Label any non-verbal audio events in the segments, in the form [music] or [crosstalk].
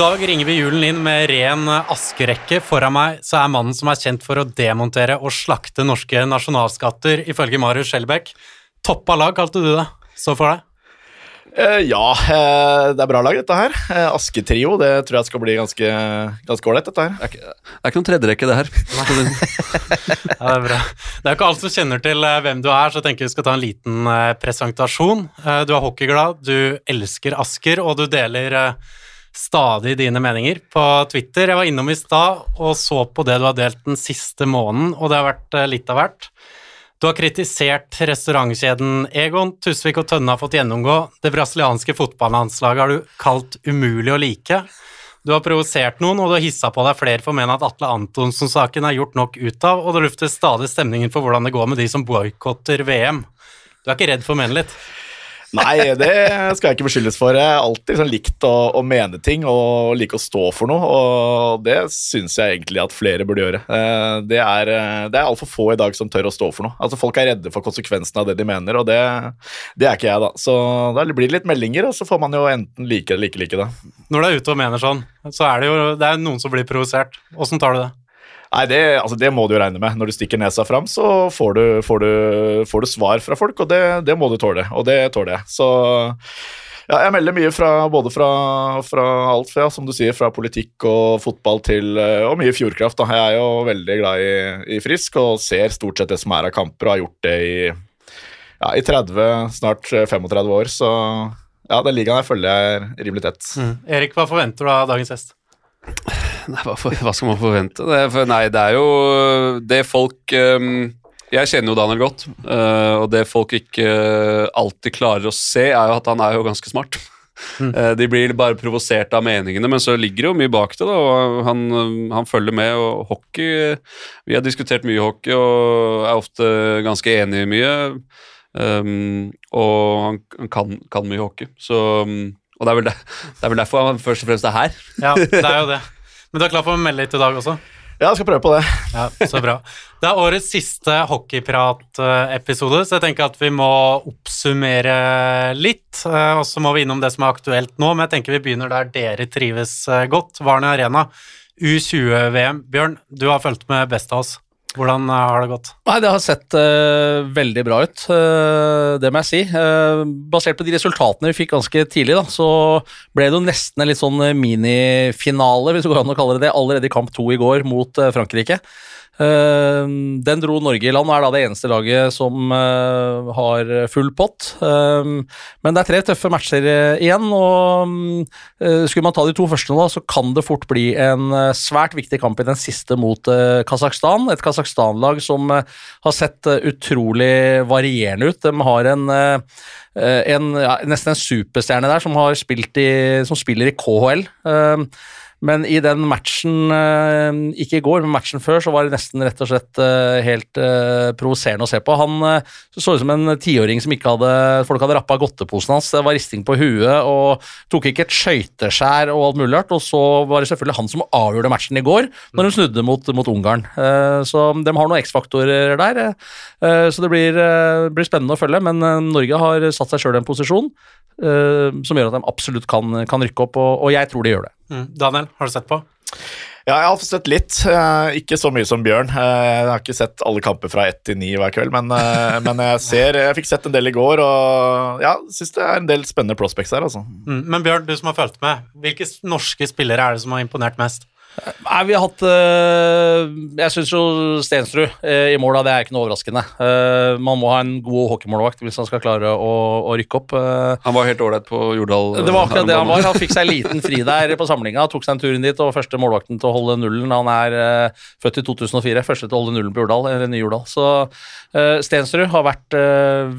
dag ringer vi julen inn med ren askerekke. Foran meg så er mannen som er kjent for å demontere og slakte norske nasjonalskatter, ifølge Marius Skjelbæk. Toppa lag, kalte du det. Så for deg? Uh, ja, uh, det er bra lag, dette her. Uh, Asketrio, det tror jeg skal bli ganske ganske ålreit, dette her. Det er ikke, det er ikke noen tredjerekke, det her. [laughs] Ja, det er bra. Det er jo ikke alle som kjenner til eh, hvem du er, så jeg tenker vi skal ta en liten eh, presentasjon. Eh, Du er hockeyglad, du elsker Asker, og du deler eh, stadig dine meninger på Twitter. Jeg var innom i stad og så på det du har delt den siste måneden, og det har vært eh, litt av hvert. Du har kritisert restaurantkjeden Egon, Tusvik og Tønne har fått gjennomgå. Det brasilianske fotballandslaget har du kalt umulig å like. Du har provosert noen, og du har hissa på deg flere for å mene at Atle Antonsen-saken er gjort nok ut av, og det lufter stadig stemningen for hvordan det går med de som boikotter VM. Du er ikke redd for å mene litt? Nei, det skal jeg ikke beskyldes for. Jeg har alltid liksom likt å, å mene ting og like å stå for noe, og det syns jeg egentlig at flere burde gjøre. Eh, Det er, eh, det er altfor få i dag som tør å stå for noe. Altså Folk er redde for konsekvensene av det de mener, og det, det er ikke jeg, da. Så da blir det litt meldinger, og så får man jo enten like eller ikke like det. Når du er ute og mener sånn, så er det jo det er noen som blir provosert. Åssen tar du det? Nei, det, altså, det må du jo regne med. Når du stikker nesa fram, så får du, får, du, får du svar fra folk, og det, det må du tåle. Og det tåler jeg. Så ja, jeg melder mye fra både fra, fra alt fra, som du sier, fra politikk og fotball til eh, Og mye Fjordkraft. Da. Jeg er jo veldig glad i, i Frisk og ser stort sett det som er av kamper, og har gjort det i, ja, i 30, snart 35 år. Så ja, den ligaen her følger jeg rimelig tett. Erik, hva forventer du av dagens gjest? Nei, hva, for, hva skal man forvente? Det, for, nei, det er jo det folk um, Jeg kjenner jo Daniel godt, uh, og det folk ikke alltid klarer å se, er jo at han er jo ganske smart. Eh, de blir bare provosert av meningene, men så ligger det jo mye bak det. da, og han, han følger med. og Hockey Vi har diskutert mye hockey og er ofte ganske enige i mye. Um, og han, han kan, kan mye hockey. Så, um, og det er, det, det er vel derfor han først og fremst er her. Ja, det er jo det. Men du er klar for å melde litt i dag også? Ja, jeg skal prøve på det. Ja, så bra. Det er årets siste hockeyprat-episode, så jeg tenker at vi må oppsummere litt. eh, Og så må vi innom det som er aktuelt nå, men jeg tenker vi begynner der dere trives eh, godt. Varne Arena, U20-VM. Bjørn, du har fulgt med best av oss. Hvordan eh, har det gått? Nei, det har sett uh, veldig bra ut, uh, det må jeg si. Uh, basert på de resultatene vi fikk ganske tidlig, da, så ble det jo nesten en litt sånn minifinale, hvis det går an å kalle det det, allerede i kamp to i går mot Frankrike. Eh, den dro Norge i land og er da det eneste laget som eh, har full pott. Eh, men det er tre tøffe matcher eh, igjen, og mm, eh, skulle man ta de to første nå, så kan det fort bli en svært viktig kamp i den siste mot Kasakhstan. Et Kasakhstan-lag som har sett utrolig varierende ut. De har en, en ja, nesten en superstjerne der som, spilt i, som spiller i KHL. eh, men i den matchen, eh, ikke i går, men matchen før, så var det nesten rett og slett eh, helt eh, provoserende å se på. Han så ut som en tiåring som ikke hadde Folk hadde rappa godteposen hans. Det var risting på huet og tok ikke et skøyteskjær og alt mulig rart. Og så var det selvfølgelig han som avgjorde matchen i går, når de snudde mot, mot Ungarn. Så de har noen X-faktorer der. Så det blir, blir spennende å følge, men Norge har satt seg sjøl i en posisjon som gjør at de absolutt kan, kan rykke opp, og jeg tror de gjør det. Mm. Daniel, har du sett på? Ja, jeg har sett litt. eh, ikke så mye som Bjørn. Eh, jeg har ikke sett alle kamper fra ett til ni hver kveld, men, eh, [laughs] men jeg ser Jeg fikk sett en del i går, og ja, syns det er en del spennende prospects her, altså. Mm. Men Bjørn, du som har fulgt med, hvilke norske spillere er det som har imponert mest? Nei, vi har hatt øh, Jeg syns jo Stensrud øh, i mål, det er ikke noe overraskende. Eh, man må ha en god hockeymålvakt hvis han skal klare å, å rykke opp. Eh, Han var helt ålreit på Jordal. det var akkurat det han var. Han fikk seg en liten fri der på samlinga, tok seg en tur inn dit, og første målvakten til å holde nullen. Han er født i 2004, første til å holde nullen på Jordal, eller Nye Jordal. Så Stensrud har vært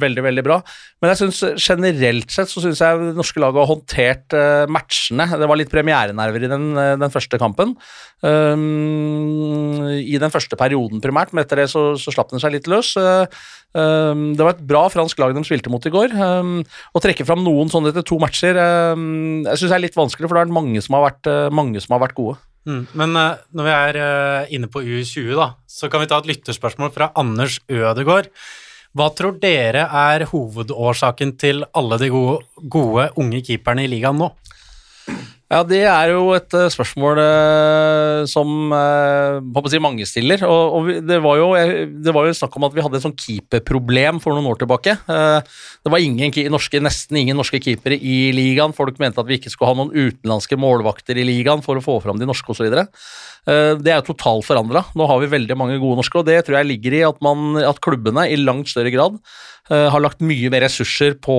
veldig, veldig bra. Men jeg synes generelt sett så syns jeg det norske laget har håndtert matchene. Det var litt premierenerver i den, den første kampen. Um, I den første perioden primært, men etter det så, så slapp den seg litt løs. Um, det var et bra fransk lag de spilte mot i går. Um, å trekke fram noen sånne etter to matcher jeg synes det er litt vanskelig, for det er mange som har vært, uh, mange som har vært gode. Mm. Men eh, når vi er eh, inne på U20, da, så kan vi ta et lytterspørsmål fra Anders Ødegård. Hva tror dere er hovedårsaken til alle de gode, gode unge keeperne i ligaen nå? Ja, det er jo et eh, spørsmål eh, som eh, si mange stiller. Og, og det, var jo, det var jo snakk om at vi hadde et sånn keeperproblem for noen år tilbake. Det var ingen, norske, nesten ingen norske keepere i ligaen. Folk mente at vi ikke skulle ha noen utenlandske målvakter i ligaen for å få fram de norske osv. Uh, det er totalt forandra. Nå har vi veldig mange gode norske, og det tror jeg ligger i at, man, at klubbene i langt større grad eh, har lagt mye mer ressurser på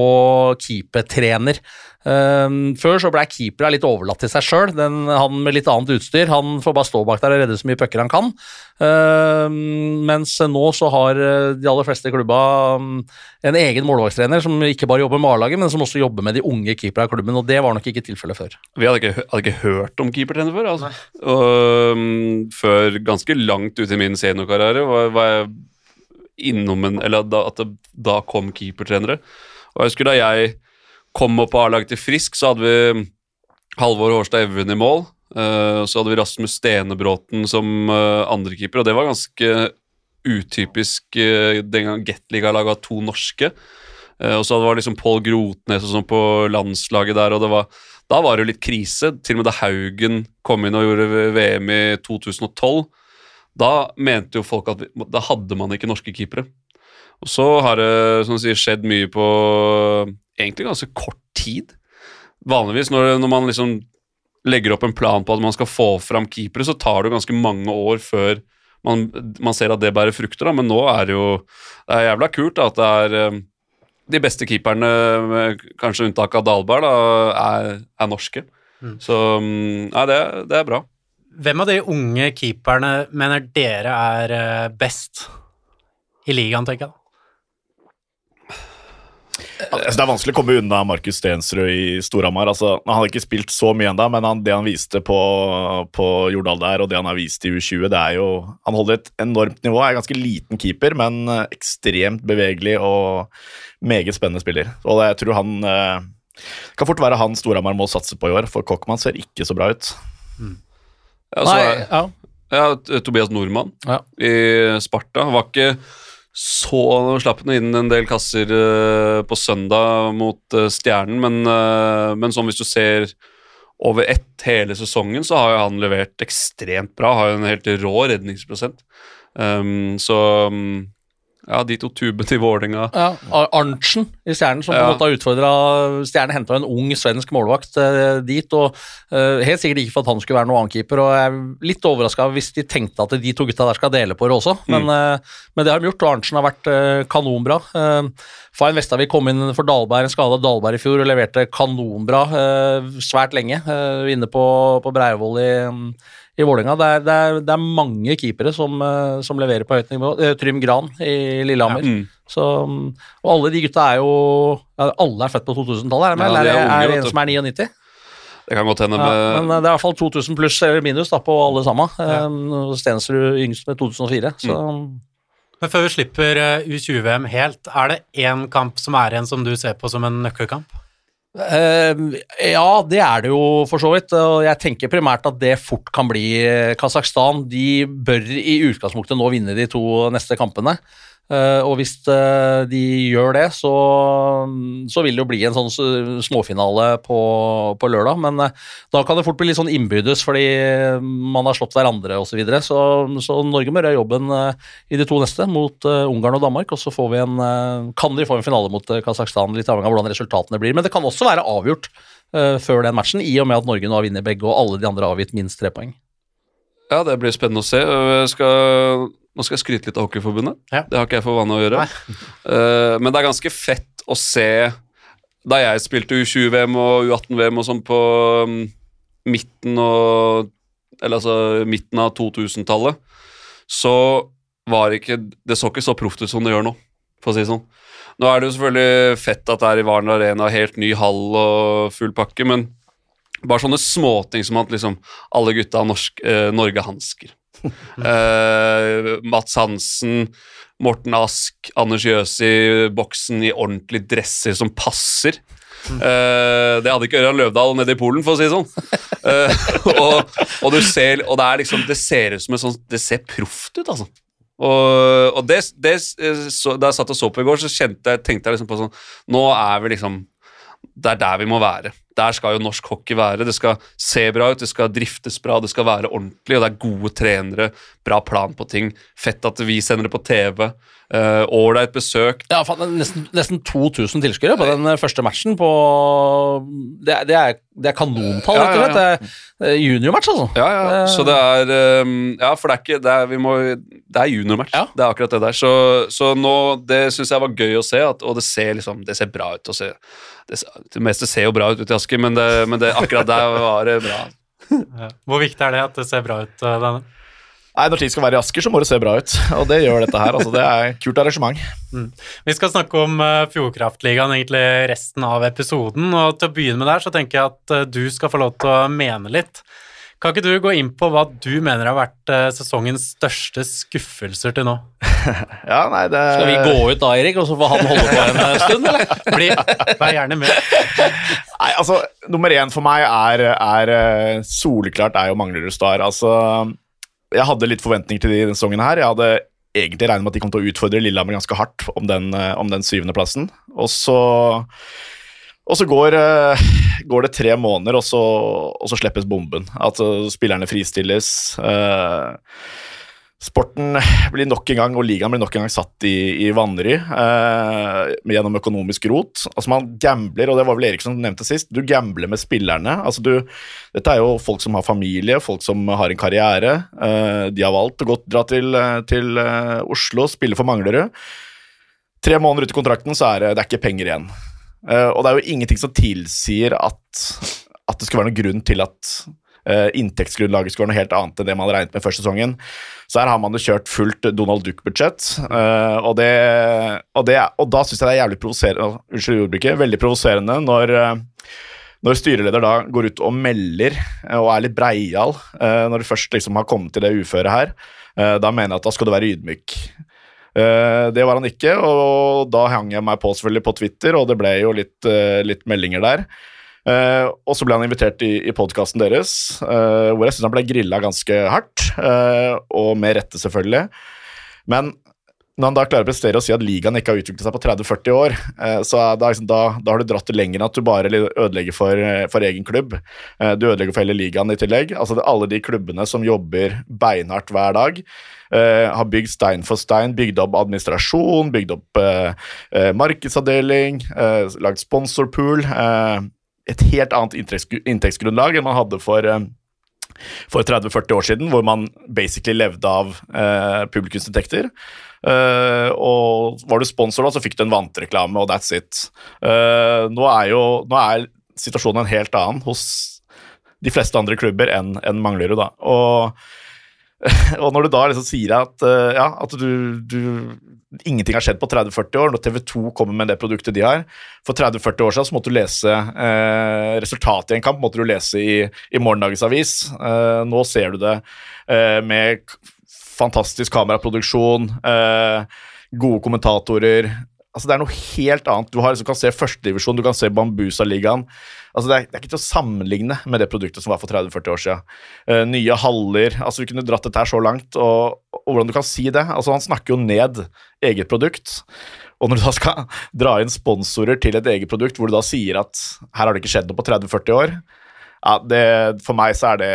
keepertrener. Um, før så ble keepera litt overlatt til seg sjøl. Han med litt annet utstyr han får bare stå bak der og redde så mye pucker han kan. Um, mens nå så har eh, de aller fleste klubba um, en egen målvaktstrener som ikke bare jobber med A-laget, men som også jobber med de unge keeperne av klubben. og Det var nok ikke tilfellet før. Vi hadde ikke, hadde ikke hørt om keepertrener før. Altså. Og, um, før ganske langt ut i min seniorkarriere var, var jeg innom en Eller da, at det, da kom keepertrenere. Og jeg husker da jeg kom opp på A-laget til Frisk, så hadde vi Halvor Hårstad Evjen i mål. Uh, så hadde vi Rasmus Stenebråten som uh, andrekeeper, og det var ganske utypisk uh, den gang Gateliga-laget var to norske. Og så var det liksom Pål Grotnes og sånn på landslaget der, og var da var det jo litt krise. Til og med da Haugen kom inn og gjorde VM i 2012, da mente jo folk at da hadde man ikke norske keepere. Og så har det som sier, skjedd mye på egentlig ganske kort tid. Vanligvis når, når man liksom legger opp en plan på at man skal få fram keepere, så tar det jo ganske mange år før man, man ser at det bærer frukter. Da. Men nå er det jo det er jævla kult da, at det er eh, de beste keeperne, kanskje unntak av Dalberg, da, er, er norske. Så mm, nei, det, det er bra. Hvem av de unge keeperne mener dere er eh, best i ligaen, tenker jeg? Altså, det er vanskelig å komme unna Markus Stensrud i Storhamar. Altså, han har ikke spilt så mye ennå, men han, det han viste på, på Jordal der, og det han har vist i U20, det er jo Han holder et enormt nivå. Er en ganske liten keeper, men ekstremt bevegelig og meget spennende spiller. Og det, jeg tror han eh, kan fort være han Storhamar må satse på i år, for Kokkmann ser ikke så bra ut. Ja, så Nei, ja. ja, Tobias Nordmann Ja. i Sparta var ikke så Slapp han inn en del kasser eh, på søndag mot eh, Stjernen, men, eh, men sånn hvis du ser over ett hele sesongen, så har han levert ekstremt bra. Har jo en helt rå redningsprosent. Um, så um, ja, de to tubene til Vålerenga Ja, Ar- Arntzen i Stjernen, som på en måte har utfordra Stjernen henta en ung svensk målvakt eh, dit, og eh, helt sikkert ikke for at han skulle være noen keeper. og Jeg er litt overraska hvis de tenkte at de to gutta der skal dele på det også, men, eh, men det har de gjort, og Arntzen har vært eh, kanonbra. Uh, Fain Vestavik kom inn for Dalberg, en skada Dalberg i fjor, og leverte kanonbra svært lenge inne på, på Breivoll i i Vålerenga. Det, det, det er mange keepere som, eh, som leverer på høyt nivå. Eh, Trym Gran i Lillehammer. Mm. Så, og alle de gutta er jo ja, Alle er født på 2000-tallet, er det vel? Ja, er er, unge, er en som er 99? Det kan godt hende Ja, men eh, det er i hvert fall 2000 pluss eller minus da, på alle sammen. Ja. Stensrud yngst med 2004. Så Men før vi slipper eh, U20-VM helt, er det én kamp som er igjen som du ser på som en nøkkelkamp? Eh, ja, det er det jo for så vidt. Og jeg tenker primært at det fort kan bli Kasakhstan. De bør i utgangspunktet nå vinne de to neste kampene. Eh, og hvis eh, de gjør det, så, så vil det jo bli en sånn småfinale på, på lørdag. Men eh, da kan det fort bli litt sånn innbydes fordi man har slått hverandre osv. Så, videre. så Så Norge må gjøre jobben i de to neste, mot Ungarn og Danmark. Og så får vi en, kan de få en finale mot Kasakhstan, litt avhengig av hvordan resultatene blir. Men det kan også være avgjort før den matchen, i og med at Norge nå har vunnet begge, og alle de andre har avgitt minst tre poeng. Ja, det blir spennende å se. Jeg skal, nå skal jeg skryte litt av Hockeyforbundet. Ja. Det har ikke jeg for vane å gjøre. Uh, [laughs] men det er ganske fett å se Da jeg spilte U20-VM og U18-VM og sånn på um, midten og Eller altså midten av 2000-tallet, så var ikke Det så ikke så proft ut som det gjør nå, for å si det sånn. Nå er det jo selvfølgelig fett at det er i Varen Arena, helt ny hall og full pakke, men bare sånne småting som at liksom alle gutta har norsk, eh, Norge-hansker. [laughs] eh, Mats Hansen, Morten Ask, Anders Jøsi, boksen i ordentlige dresser som passer. Uh, det hadde ikke Ørjan Løvdahl nede i Polen, for å si det sånn. Uh, [laughs] og, og, du ser, og det liksom Det ser ut som en sånn Det ser proft ut, altså. Og, og det, det så, Da jeg satt og så på i går, så jeg, tenkte jeg liksom på sånn Nå er vi liksom Det er der vi må være. Der skal jo norsk hockey være. Det skal se bra ut, det skal driftes bra, det skal være ordentlig, og det er gode trenere, bra plan på ting. Fett at vi sender det på TV. Ålreit uh, besøk. Ja, nesten, nesten 2000 tilskuere på den eh, første matchen på Det, det, er, det er kanontall, rett og slett. Det er eh, juniormatch, altså. Ja, ja. Eh, Så det er eh, Ja, for det er ikke Det er, vi må, det er juniormatch. Ja. Det er akkurat det der. Så, så nå Det syns jeg var gøy å se, at, og det ser liksom Det ser bra ut. å se. Det, det meste ser jo bra ut ute i Asker, men, det, men det, akkurat der var det bra. Ja. Hvor viktig er det at det ser bra ut, eh, denne? Nei, Når ting skal være i Asker, så må det se bra ut. Og det gjør dette her. altså Det er et kult arrangement. Vi skal snakke om uh, Fjordkraftligaen egentlig resten av episoden, og til å begynne med der så tenker jeg at eh, du skal få lov til å mene litt. Kan ikke du gå inn på hva du mener har vært eh, sesongens største skuffelser til nå? [laughs] Ja, nei, det Skal vi gå ut da, Erik, og så får han holde på en eh, stund, eller? [laughs] Bli, vær gjerne med. [laughs] Nei, altså, nummer én for meg er, er eh, soleklart er jo Manglerud Star. Altså, jeg hadde litt forventninger til de denne sesongen her. Jeg hadde egentlig regnet med at de kom til å utfordre Lillehammer ganske hardt om den, om den syvendeplassen. Og så og så går, eh, går det tre måneder, og så, og så slippes bomben. At eh, spillerne fristilles. eh, Sporten blir nok en gang, og ligaen blir nok en gang satt i, i vanry eh, gjennom økonomisk rot. Altså Man gambler, og det var vel Erik som nevnte sist, du gambler med spillerne. Altså du, Dette er jo folk som har familie, folk som har en karriere. Eh, de har valgt å gå, dra til, til Oslo, spille for Manglerud. Tre måneder ut i kontrakten, så er det, det er ikke penger igjen. Eh, og det er jo ingenting som tilsier at, at det skulle være noen grunn til at uh, inntektsgrunnlaget skulle være noe helt annet enn det man hadde regnet med første sesongen. Så her har man jo kjørt fullt Donald Duck-budsjett, uh, og, og, og da syns jeg det er jævlig provoserende Unnskyld jordbruket. Veldig provoserende når når styreleder da går ut og melder og er litt breial når du først liksom har kommet til det uføret her, da mener jeg at da skal du være ydmyk. Eh, Det var han ikke, og da hang jeg meg på selvfølgelig på Twitter, og det ble jo litt, eh, litt meldinger der. Uh, og så ble han invitert i, i podkasten deres, uh, hvor jeg syns han ble grilla ganske hardt, Uh, og med rette, selvfølgelig. Men når han da klarer å prestere og si at ligaen ikke har utviklet seg på 30-40 år, så da, liksom, da, da har du dratt det lenger enn at du bare ødelegger for, for egen klubb. Du ødelegger for hele ligaen i tillegg. Altså det, Alle de klubbene som jobber beinhardt hver dag, eh, har bygd stein for stein, bygd opp administrasjon, bygd opp eh, eh, markedsavdeling, eh, lagd sponsorpool. Eh, et helt annet inntektsgrunnlag enn man hadde for for 30-40 år siden, hvor man basically levde av eh, publikumsinntekter. Eh, og var du sponsor, da, så fikk du en vantreklame, og that's it. Eh, nå, er jo, nå er situasjonen en helt annen hos de fleste andre klubber enn en Manglerud. Da. Og, [laughs] og når du da liksom sier at, eh, ja, at du, du Ingenting har skjedd på 30-40 år, når TV 2 kommer med det produktet de har. For 30-40 år siden så måtte du lese eh, resultatet i en kamp måtte du lese i, i morgendagens avis. Eh, nå ser du det eh, med fantastisk kameraproduksjon, eh, gode kommentatorer. Altså Det er noe helt annet. Du har, liksom, kan se førstedivisjon, du kan se Bambusa-ligaen. Altså det, er, det er ikke til å sammenligne med det produktet som var for 30-40 år siden. Uh, nye haller altså Vi kunne dratt dette her så langt, og, og hvordan du kan si det. altså Han snakker jo ned eget produkt. Og når du da skal [laughs] dra inn sponsorer til et eget produkt, hvor du da sier at her har det ikke skjedd noe på 30-40 år, ja, det, for meg så er det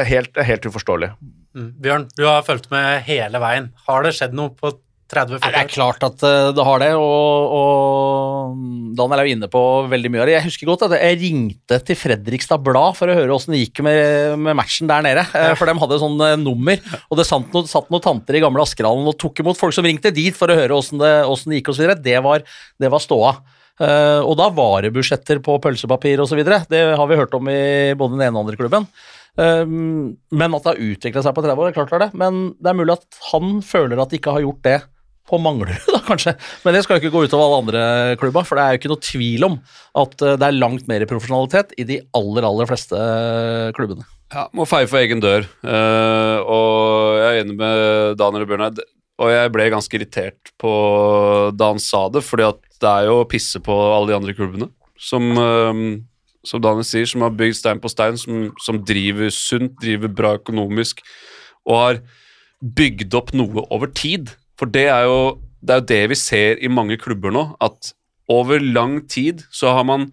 er helt, helt uforståelig. Mm. Bjørn, du har fulgt med hele veien. Har det skjedd noe på 30-40 Nei, Det er klart at eh, det har det, og, og Daniel er jo inne på veldig mye av det. Jeg husker godt at jeg ringte til Fredrikstad Blad for å høre åssen det gikk med, med matchen der nede. eh, For de hadde sånn eh, nummer, og det satt noen, satt noen tanter i gamle Askerhallen og tok imot folk som ringte dit for å høre åssen det, det gikk osv. Det, var- det var ståa. Uh, og da var det budsjetter på pølsepapir osv. Det har vi hørt om i både den ene og andre klubben. Uh, men at det har utvikla seg på 30 år, det er klart det er det. Men det er mulig at han føler at de ikke har gjort det på Manglerud, [laughs] da kanskje. Men det skal jo ikke gå utover alle andre klubber, for det er jo ikke noe tvil om at eh, det er langt mer profesjonalitet i de aller, aller fleste eh, klubbene. Ja, må feie for egen dør. Uh, og jeg er enig med Daniel og Bjørnar. Og jeg ble ganske irritert på da han sa det, fordi at det er jo å pisse på alle de andre klubbene. Som, uh, som Daniel sier, som har bygd stein på stein, som, som driver sunt, driver bra økonomisk, og har bygd opp noe over tid. For det er jo det, er jo det vi ser i mange klubber nå, at over lang tid så har man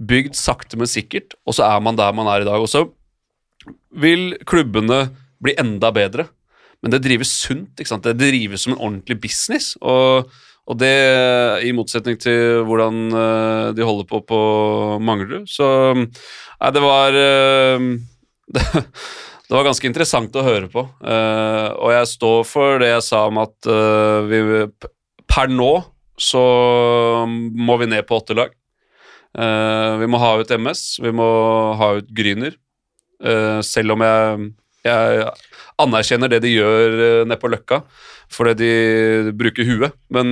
bygd sakte, men sikkert, og så er man der man er i dag. Og så vil klubbene bli enda bedre, men det drives sunt. ikke sant? Det drives som en ordentlig business. og og det, i motsetning til hvordan eh, de holder på på Manglerud. Så nei, det var eh, [laughs] det, det var ganske interessant å høre på. Uh, og jeg står for det jeg sa om at uh, vi per nå så må vi ned på åtte lag. Uh, vi må ha ut MS, vi må ha ut Gryner. Selv om jeg, jeg anerkjenner det de gjør uh, nede på Løkka, fordi de bruker huet. Men,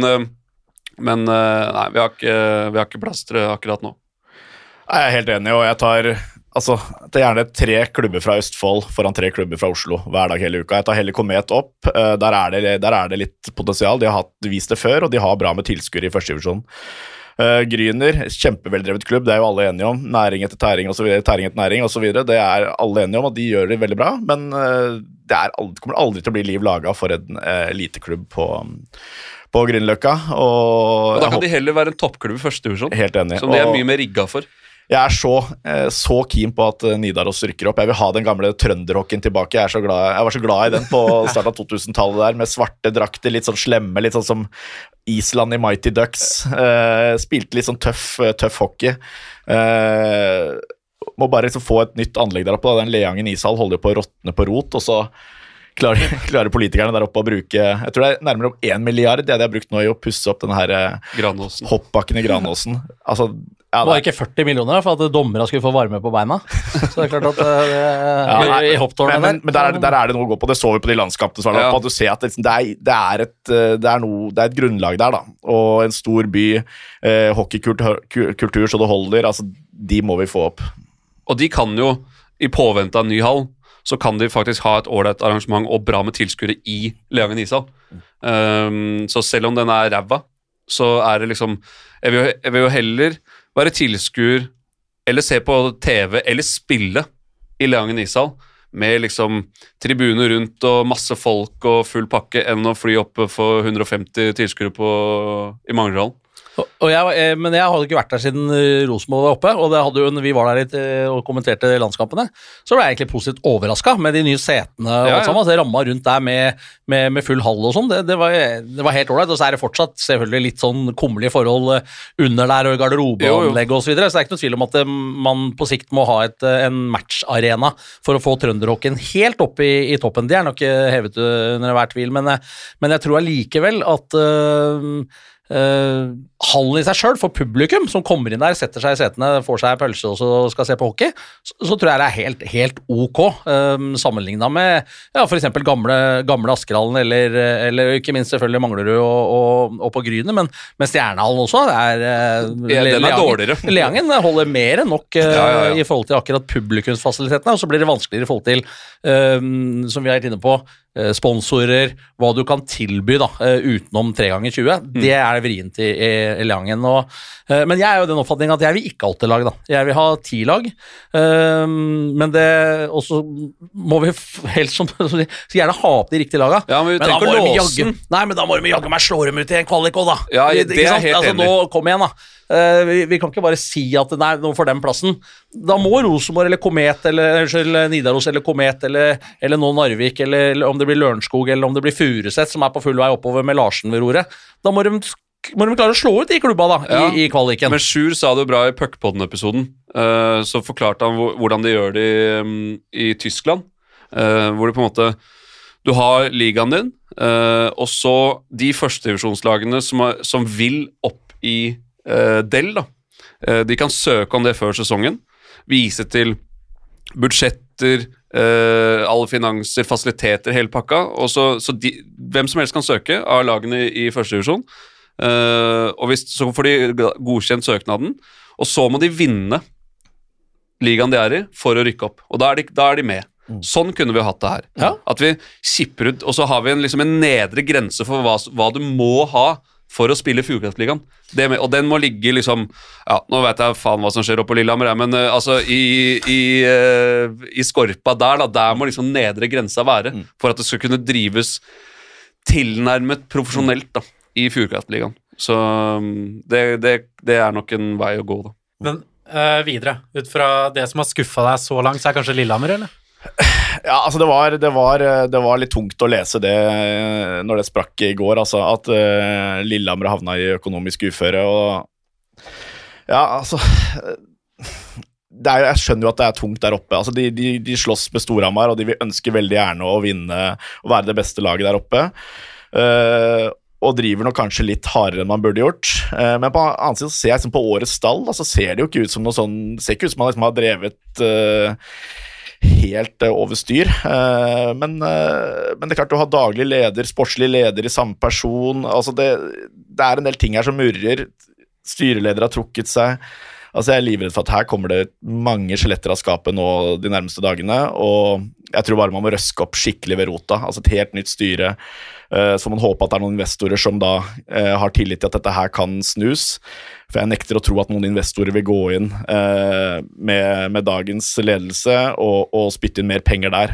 men nei, vi har ikke, vi har ikke plass akkurat nå. Jeg er helt enig, og jeg tar altså, det er gjerne tre klubber fra Østfold foran tre klubber fra Oslo hver dag hele uka. Jeg tar heller Komet opp. eh, Der er det, der er det litt potensial. De har hatt, vist det før, og de har bra med tilskuere i førstedivisjonen. Uh, Gryner, kjempeveldrevet klubb, det er jo alle enige om. Næring etter tæring osv. Tæring etter næring osv. Det er alle enige om, og de gjør det veldig bra. Men uh, det, aldri- det kommer aldri til å bli liv laga for en uh, eliteklubb på, på Grünerløkka. Og, Og da kan de heller være en toppklubb i første divisjon, som de er mye mer rigga for. Jeg er så, eh, så keen på at eh, Nidaros rykker opp. Jeg vil ha den gamle trønderhockeyen tilbake. Jeg, er så glad, jeg var så glad i den på [laughs] starten av 2000-tallet der, med svarte drakter, litt sånn slemme, litt sånn som Island i Mighty Ducks. Uh, spilte litt sånn tøff, tøff hockey. Uh, må bare liksom få et nytt anlegg der oppe. Da. Den Leangen ishall holder jo på å råtne på rot, og så klarer, [laughs] klarer politikerne der oppe å bruke Jeg tror det er nærmere om 1 milliard det de har brukt nå i å pusse opp denne her hoppbakken i Granåsen. Altså, ja, Det var ikke 40 millioner for at dommerne skulle få varme på beina. Så det er klart at eh, det, Ja, i, nei, i hopptårnet men, men, men der, er der er det noe å gå på. Det så vi på de landskampene. der Ja. oppe, at du ser at det, liksom, det, er, det, er et, eh, det, er noe, det er et grunnlag der, da. Og en stor by, eh, hockeykultur, så det holder. Altså, de må vi få opp. Og de kan jo, i påvente av ny hall, så kan de faktisk ha et ålreit arrangement og bra med tilskuere i Leangen ishall. Um, så selv om den er ræva, så er det liksom Jeg vil, jo- jeg vil jo heller være tilskuer eller se på TV eller spille i Leangen ishall med liksom tribuner rundt og masse folk og full pakke enn å fly opp for 150 tilskuere i Manglerhallen. Jeg, eh, men jeg hadde ikke vært der siden eh, Rosenborg var oppe, og jo, vi var der litt eh, og kommenterte landskampene, så ble jeg egentlig positivt overraska med de nye setene og Ja, ja. sammen. Altså, ramma rundt der med, med, med full hall og sånn, det, det, var, det var helt ålreit. Og så er det fortsatt selvfølgelig litt sånn kummerlige forhold under der, og garderobeanlegg og så videre, så det er ikke noe tvil om at man på sikt må ha et, en matcharena for å få trønderhockeyen helt opp i, i toppen. Det er nok hevet under enhver tvil, men, men jeg tror allikevel at eh, eh, hallen i seg sjøl, for publikum som kommer inn der, setter seg i setene, får seg pølse og så skal se på hockey, så, så tror jeg det er helt, helt ok, um, sammenligna med ja, f.eks. gamle, gamle Askerhallen, eller, eller ikke minst selvfølgelig Manglerud og, og, og på Grynet, men, men Stjernehallen også. Er, uh, Ja, den er Leangen- dårligere. [laughs] Leangen holder mer enn nok uh, Ja, ja, i forhold til akkurat publikumsfasilitetene, og så blir det vanskeligere i forhold til, um, som vi er inne på, eh, sponsorer, hva du kan tilby da, eh, utenom 3 ganger 20. Mm. Det er vrient i, i, i Leangen. Og, eh, men jeg er jo den oppfatning at jeg vil ikke ha åtte lag. da. Jeg vil ha ti lag. Men det også må vi helst som, [laughs] så gjerne ha opp de riktige laga. Ja, men Men da må vi jaggu. Nei, men da må de jaggu meg slå dem ut i en kvalik òg, da. Ja, det er helt altså, enig. Nå, kom igjen, da. Eh, vi, vi kan ikke bare si at nei, nå får den plassen. Da må Rosenborg eller Komet eller unnskyld, Nidaros eller Komet eller, eller nå Narvik eller, eller om det blir Lørenskog eller om det blir Furuset som er på full vei oppover med Larsen ved roret. Da må de, må de klare å slå ut de klubba da, Ja. i, i kvaliken. Men Sjur sa det jo bra i Puckpodden-episoden. Uh, så forklarte han hvordan de gjør det i, um, i Tyskland. Uh, hvor det på en måte Du har ligaen din, uh, og så de førstedivisjonslagene som, er- som vil opp i Del, da. Eh, de kan søke om det før sesongen. Vise til budsjetter, eh, alle finanser, fasiliteter, hele pakka. Og så, så de, hvem som helst kan søke av lagene i, i førstedivisjon. Og hvis, så får de godkjent søknaden, og så må de vinne ligaen de er i, for å rykke opp. Og da er de, da er de med. Sånn kunne vi hatt det her. Ja. At vi kipper ut, og så har vi en, liksom en nedre grense for hva, hva du må ha for å spille Fjordkraftligaen. Og den må ligge liksom Ja, nå vet jeg faen hva som skjer oppe på Lillehammer, men uh, altså i, i, uh, i Skorpa der, da, der må liksom nedre grensa være for at det skal kunne drives tilnærmet profesjonelt da, i Fjordkraftligaen. Så um, det, det, det er nok en vei å gå, da. Men uh, videre? Ut fra det som har skuffa deg så langt, så er kanskje Lillehammer, eller? Ja, altså det var, det, var, det var litt tungt å lese det eh, når det sprakk i går, altså. At uh, Lillehammer havna i økonomisk uføre og Ja, altså er, Jeg skjønner jo at det er tungt der oppe. Altså de, de, de slåss med Storhamar, og de ønsker veldig gjerne å vinne og være det beste laget der oppe. Uh, og driver nok kanskje litt hardere enn man burde gjort. Men på annen side ser jeg liksom på årets stall, da, så ser det jo ikke ut som noe sånn Ser ikke ut som man liksom har drevet uh, helt uh, over styr. Uh, men, uh, men, det er klart, du har daglig leder, sportslig leder i samme person. altså det, det, er en del ting her som murrer. Styreleder har trukket seg. Altså Jeg er livredd for at her kommer det mange skjeletter av skapet nå de nærmeste dagene. Og jeg tror bare man må røske opp skikkelig ved rota. Altså et helt nytt styre. Uh, så man håper at det er noen investorer som da uh, har tillit til at dette her kan snus. For jeg nekter å tro at noen investorer vil gå inn uh, med, med, dagens ledelse og, og, spytte inn mer penger der.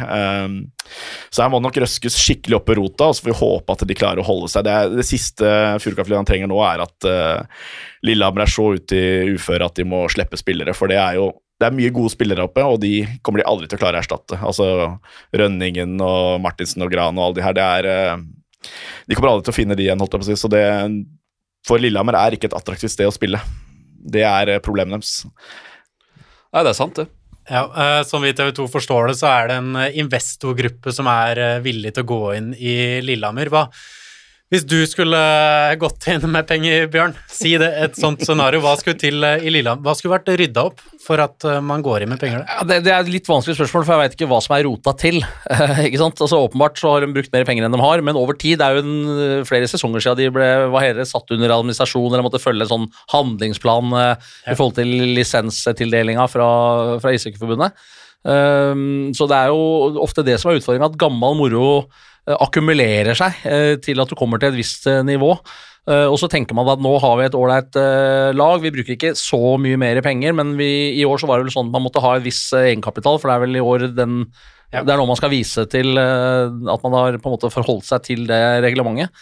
så her må det nok røskes skikkelig opp i rota, og så får vi håpe at de klarer å holde seg. Det, er, det siste Furukafliene trenger nå, er at Lillehammer er så ute i uføre at de må slippe spillere, for det er jo det er mye gode spillere oppe, og de kommer de aldri til å klare å erstatte. Altså Rønningen og Martinsen og Gran og alle de her, det er eh, De kommer aldri til å finne de igjen, holdt jeg på å si. Så det for Lillehammer er ikke et attraktivt sted å spille. Det er eh, problemet deres. Nei, det er sant, det. Ja, uh, Som vi i TV 2 forstår det, så er det en investorgruppe som er villig til å gå inn i Lillehammer. Hva, hvis du skulle gått inn med penger, Bjørn, si det, et sånt scenario, hva skulle til eh, i Lillehammer? Hva skulle vært rydda opp for at eh, man går inn med penger Ja, det, det, er et litt vanskelig spørsmål, for jeg veit ikke hva som er rota til. [laughs] ikke sant? Altså Åpenbart så har de brukt mer penger enn de har, men over tid det er jo en, eh, flere sesonger siden de ble hva heter det, satt under administrasjon eller måtte følge en sånn handlingsplan ja. i forhold til lisenstildelinga fra, fra Ishockeyforbundet. Um, så det er jo ofte det som er utfordringa, at gammel moro akkumulerer seg eh, til at du kommer til et visst eh, nivå. Og så tenker man at nå har vi et ålreit lag, vi bruker ikke så mye mer penger, men vi, i år så var det vel sånn at man måtte ha en viss egenkapital, for det er vel i år den ja. Det er noe man skal vise til at man har på en måte forholdt seg til det reglementet.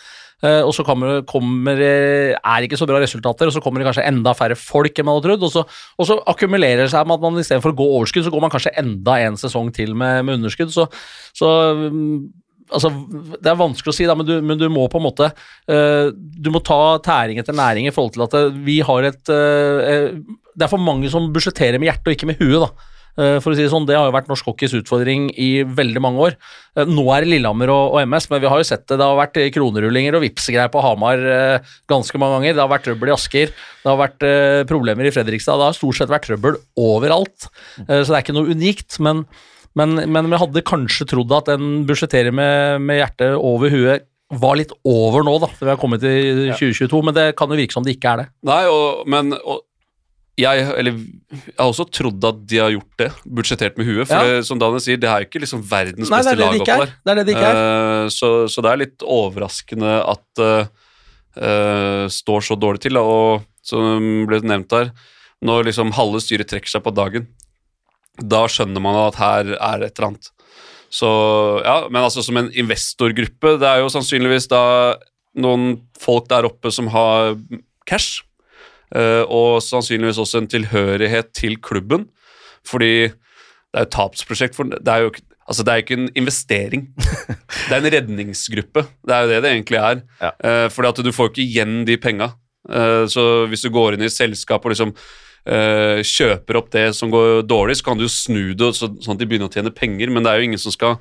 og så kommer, kommer, er ikke så bra resultater, og så kommer det kanskje enda færre folk enn man hadde trodd. Og så, og så akkumulerer det seg med at man istedenfor å gå overskudd, så går man kanskje enda en sesong til med, med underskudd. Så, så mm, altså, Det er vanskelig å si, da, men, du, men du må på en måte uh, Du må ta tæring etter næring i forhold til at eh, vi har et uh, Det er for mange som budsjetterer med hjertet og ikke med huet. da. For å si Det sånn, det har jo vært norsk hockeys utfordring i veldig mange år. Nå er det Lillehammer og, og MS, men vi har jo sett det. Det har vært kronerullinger og vippsgreier på Hamar ganske mange ganger. Det har vært trøbbel i Asker. Det har vært problemer i Fredrikstad. Det har stort sett vært trøbbel overalt. Så det er ikke noe unikt. men men, men vi hadde kanskje trodd at en budsjetterer med, med hjertet over huet var litt over nå, da, for vi har kommet til 2022, men det kan jo virke som det ikke er det. Nei, og, men og, jeg, eller, jeg har også trodd at de har gjort det, budsjettert med huet. For ja. det, som Daniel sier, det er jo ikke liksom verdens Nei, beste lag oppå der. Det er det de ikke er. Uh, så, så, det er litt overraskende at uh, uh, står så dårlig til. Og som ble nevnt der, når liksom halve styret trekker seg på dagen, da skjønner man at her er et eller annet. Så ja, Men altså som en investorgruppe, det er jo sannsynligvis da noen folk der oppe som har cash, eh, og sannsynligvis også en tilhørighet til klubben, fordi det er et tapsprosjekt. For det er jo altså det er ikke en investering. [laughs] Det er en redningsgruppe. Det er jo det det egentlig er. Ja. Eh, fordi at du får ikke igjen de penga. Eh, så hvis du går inn i selskap og liksom uh, kjøper opp det som går dårlig, så kan du snu det så, sånn at de begynner å tjene penger, men det er jo ingen som skal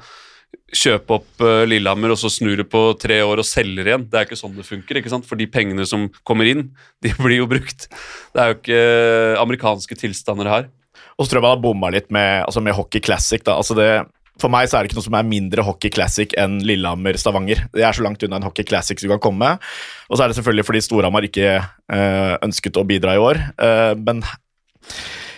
kjøpe opp uh, Lillehammer og så snur det på tre år og selger igjen. Det er ikke sånn det funker. ikke sant? For de pengene som kommer inn, [laughs] de blir jo brukt. Det er jo ikke amerikanske tilstander her. Og så tror jeg man har bomma litt med, altså med Hockey Classic. da, altså det for meg så er det ikke noe som er mindre hockey classic enn Lillehammer-Stavanger. Det er så langt unna en hockey classic som kan komme. Og så er det selvfølgelig fordi Storhamar ikke øh, ønsket å bidra i år. Uh, men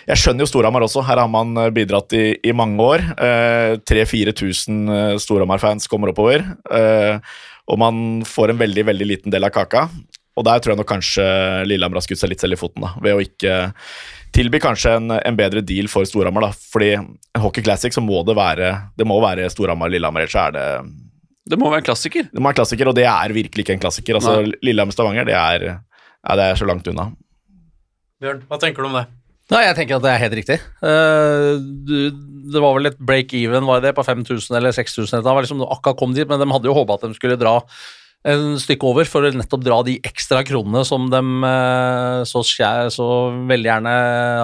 jeg skjønner jo Storhamar også. Her har man bidratt i, i mange år. Uh, 3000-4000 Storhamar-fans kommer oppover. Uh, og man får en veldig, veldig liten del av kaka. Og der tror jeg nok kanskje Lillehammer har skutt seg litt selv i foten, da, ved å ikke tilby kanskje en, en bedre deal for Storhamar. da, fordi en Hockey Classic så må det være det må være Storhamar-Lillehammer, ellers er det Det må være en klassiker. Det må være en klassiker, og det er virkelig ikke en klassiker. altså Lillehammer-Stavanger, det, er, ja, det er så langt unna. Bjørn, hva tenker du om det? Nei, jeg tenker at det er helt riktig. Uh, du, det var vel et break-even var det på 5000 eller 6000. Det var liksom akkurat kom dit, men de hadde jo håpa at de skulle dra en stykke over for å nettopp dra de ekstra kronene som de eh, så, så veldig gjerne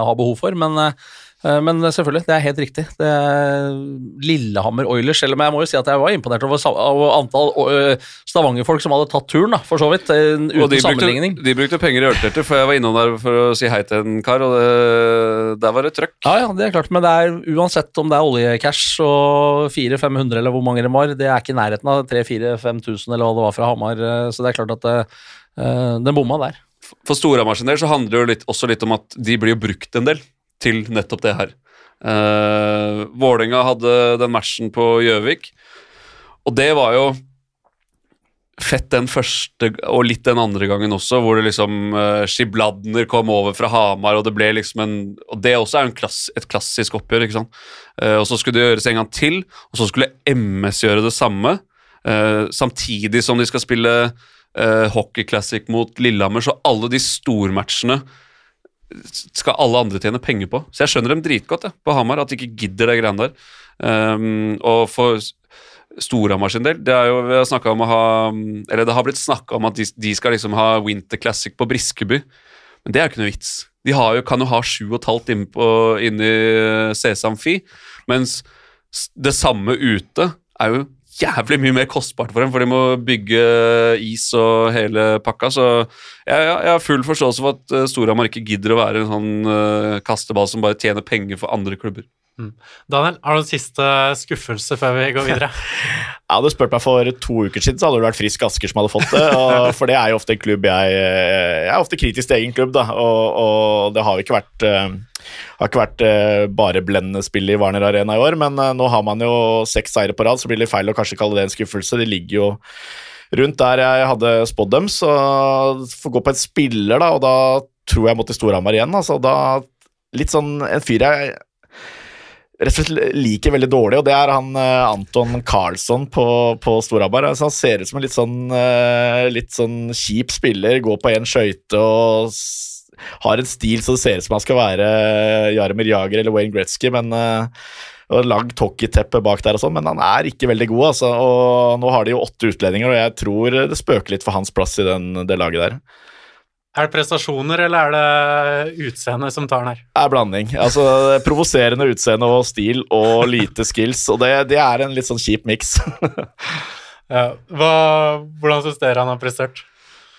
har behov for. Men eh, men selvfølgelig, det er helt riktig. Det er Lillehammer Oilers, selv om jeg må jo si at jeg var imponert over, over antall eh, Stavanger-folk som hadde tatt turen, da, for så vidt. Uten uten de sammenligning. Brukte, de brukte penger i ølteltet, for jeg var innom der for å si hei til en kar, og det, der var det trøkk. Ja, ja, det er klart, men det er uansett om det er oljecash og 400-500 eller hvor mange det var, det er ikke i nærheten av 3000-5000 eller hva det var fra Hamar, så det er klart at det, den bomma der. For Storhamar sin del så handler det jo litt, også litt om at de blir jo brukt en del til nettopp det her. Uh, Vålerenga hadde den matchen på Gjøvik, og det var jo fett den første og litt den andre gangen også, hvor det liksom uh, Skibladner kom over fra Hamar, og det ble liksom en Og det også er klass, et klassisk oppgjør, ikke sant. Uh, og så skulle det gjøres en gang til, og så skulle MS gjøre det samme, uh, samtidig som de skal spille uh, hockeyclassic mot Lillehammer, så alle de stormatchene skal alle andre tjene penger på. Så jeg skjønner dem dritgodt jeg, på Hamar, at de ikke gidder det greiene der. Um, og for Storhamar sin del det, jo, ha, det har blitt snakka om at de, de, skal liksom ha Winter Classic på Briskeby, men det er jo ikke noe vits. De jo, kan jo ha sju og et halvt inne i Sesam Amfi, mens det samme ute er jo jævlig mye mer kostbart for dem, for de må bygge is og hele pakka. Så jeg, jeg har full forståelse for at uh, Storhamar ikke gidder å være en sånn uh, kasteball som bare tjener penger for andre klubber. Mm. Daniel, har du en siste skuffelse før vi går videre? [laughs] jeg Hadde spurt meg for to uker siden, så hadde det vært Frisk Asker som hadde fått det. [laughs] For det er jo ofte en klubb jeg Jeg er ofte kritisk til egen klubb, da, og, og det har jo ikke vært uh, har ikke vært uh, bare blendende spill i Warner Arena i år, men nå har man jo seks seire på rad, så blir det feil å kanskje kalle det en skuffelse. De ligger jo rundt der jeg hadde spådd dem, så får gå på en spiller, da, og da tror jeg jeg må til Storhamar igjen. Altså, da litt sånn en fyr jeg rett og slett liker veldig dårlig, og det er han uh, Anton Carlsson på, på Storhamar. Altså, han ser ut som en litt sånn, uh, litt sånn kjip spiller, går på én skøyte og har en stil så det ser ut som han skal være Jaromir Jager eller Wayne Gretzky, men og lagd hockeyteppe bak der og sånn, men han er ikke veldig god, altså. Og nå har de jo åtte utlendinger, og jeg tror det spøker litt for hans plass i den, det laget der. Er det prestasjoner, eller er det utseendet som tar den her? Det er blanding. Altså, Provoserende utseende og stil og lite skills, og det, det er en litt sånn kjip miks. [laughs] ja. hvordan syns dere han har prestert?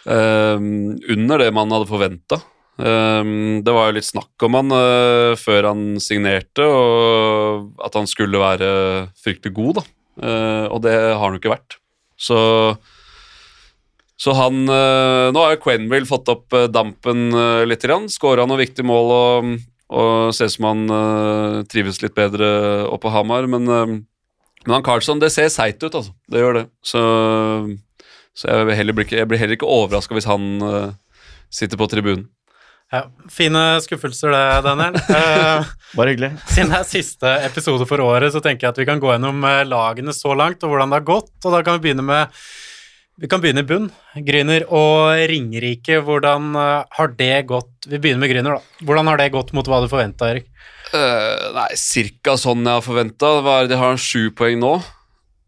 Um, under det man hadde forventa. Um, ehm, det var jo litt snakk om han uh, før han signerte, og at han skulle være fryktelig god, da. Uh, og det har han jo ikke vært. Så så han eh, Nå har jo Quenville fått opp eh, dampen eh, litt. Skåra noen viktige mål og, og ser ut som han trives litt bedre oppe på Hamar. Men, men han Carlsson, det ser seigt ut, altså. Det gjør det. Så, så jeg, blir ikke, jeg, blir heller ikke overraska hvis han sitter på tribunen. Ja, Fine skuffelser det, Daniel. [laughs] Bare hyggelig. Siden det er siste episode for året, så tenker jeg at vi kan gå gjennom lagene så langt, og hvordan det har gått. Og da kan vi begynne med vi kan begynne i bunn. Gryner og Ringerike, hvordan uh, har det gått Vi begynner med Gryner, da. Hvordan har det gått mot hva du forventa, Erik? Uh, nei, cirka sånn jeg har forventa. De har sju poeng nå.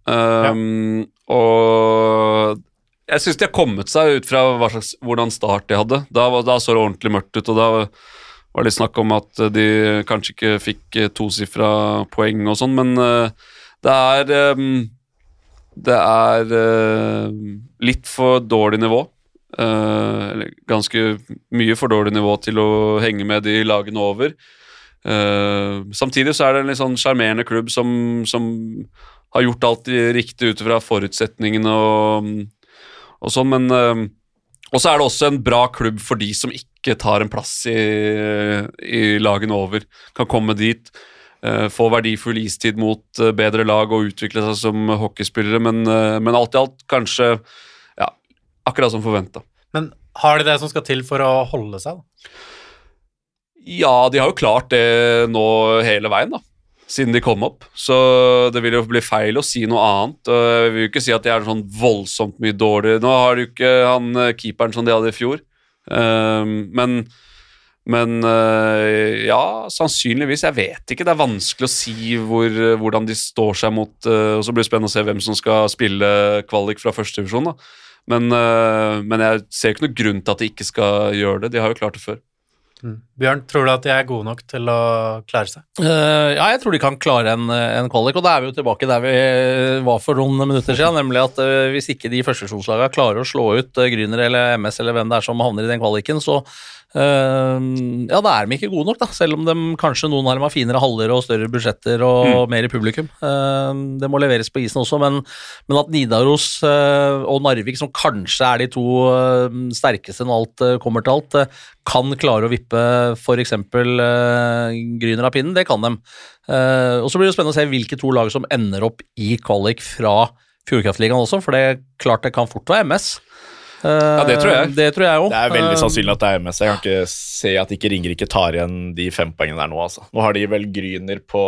Um, ja. Og jeg syns de har kommet seg ut fra slags, hvordan start de hadde. Da, da, så det ordentlig mørkt ut, og da var det litt snakk om at de kanskje ikke fikk tosifra poeng og sånn, men uh, det er um, det er uh, litt for dårlig nivå. Uh, ganske mye for dårlig nivå til å henge med de lagene over. Uh, samtidig så er det en litt sånn sjarmerende klubb som, som, har gjort alt riktig ut fra forutsetningene og, og sånn, men Og så er det også en bra klubb for de som ikke tar en plass i, i lagene over. Kan komme dit. Eh, få verdifull istid mot eh, bedre lag og utvikle seg som hockeyspillere, men, eh, men alt i alt kanskje ja, akkurat som forventa. Men har de det som skal til for å holde seg, da? Ja, de har jo klart det nå hele veien, da. Siden de kom opp. Så det vil jo bli feil å si noe annet. Jeg vil jo ikke si at de er sånn voldsomt mye dårligere. Nå har de jo ikke han keeperen som de hadde i fjor. Men Men øh, ja, sannsynligvis. Jeg vet ikke. Det er vanskelig å si hvor, hvordan de står seg mot øh, Og så blir det spennende å se hvem som skal spille kvalik fra førstedivisjon. Men, øh, men jeg ser ikke noen grunn til at de ikke skal gjøre det. De har jo klart det før. Mm. Bjørn, tror du at de er gode nok til å klare seg? Uh, ja, jeg tror de kan klare en, en kvalik, og da er vi jo tilbake der vi var for noen minutter siden. Nemlig at uh, hvis ikke de førstesjonslagene klarer å slå ut uh, Gryner eller MS eller hvem det er som havner i den kvaliken, så Uh, ja, da er de ikke gode nok, da, selv om de, kanskje noen av dem har finere haller og større budsjetter og mm. mer i publikum. Uh, det må leveres på isen også, men, men at Nidaros uh, og Narvik, som kanskje er de to sterkeste når alt kommer til alt, kan klare å vippe f.eks. Uh, Gryner av pinnen, det kan de. og Så blir det spennende å se hvilke to lag som ender opp i kvalik fra Fjordkraftligaen også, for det klart det kan fort være MS. Ja, Det tror jeg. Det tror jeg også. Det er veldig sannsynlig at det er MS. Jeg kan ikke se at ikke Ringerike tar igjen de fem poengene der nå. Altså. Nå har de vel Gryner på,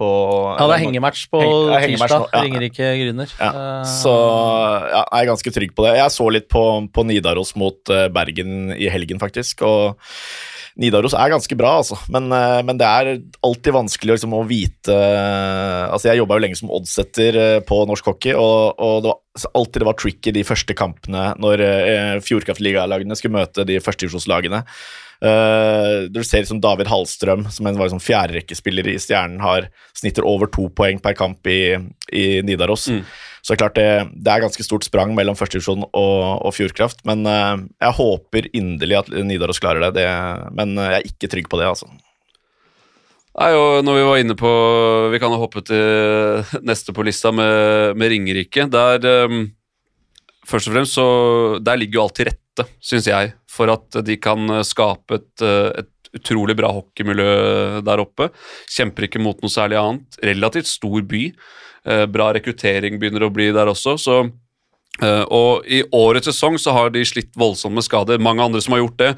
på Ja, det er hengematch på Heng, ja, tirsdag. Ja. Ringerike Gryner. Ja. Så ja, jeg er ganske trygg på det. Jeg så litt på, på Nidaros mot Bergen i helgen, faktisk. og Nidaros er ganske bra, altså. Men, men det er alltid vanskelig liksom, å vite Altså, Jeg jobba jo lenge som oddsetter på norsk hockey, og, og det var alltid det var tricky de første kampene når eh, Fjordkraftligalagene skulle møte de førstedivisjonslagene. Uh, du ser liksom David Hallstrøm, som en var liksom fjerderekkespiller i Stjernen, har snitter over to poeng per kamp i, i Nidaros. Mm. Så det er klart det, det, er ganske stort sprang mellom førstedivisjon og, og Fjordkraft. Men uh, jeg håper inderlig at Nidaros klarer det, det, men jeg er ikke trygg på det, altså. Nei, og når Vi var inne på Vi kan hoppe til neste på lista med, med Ringerike. Der um, Først og fremst så Der ligger jo alt til rette, syns jeg, for at de kan skape et, et utrolig bra hockeymiljø der oppe. Kjemper ikke mot noe særlig annet. Relativt stor by. Uh, bra rekruttering begynner å bli der også. så Uh, og I årets sesong så har de slitt voldsomt med skader. Mange andre som har gjort det.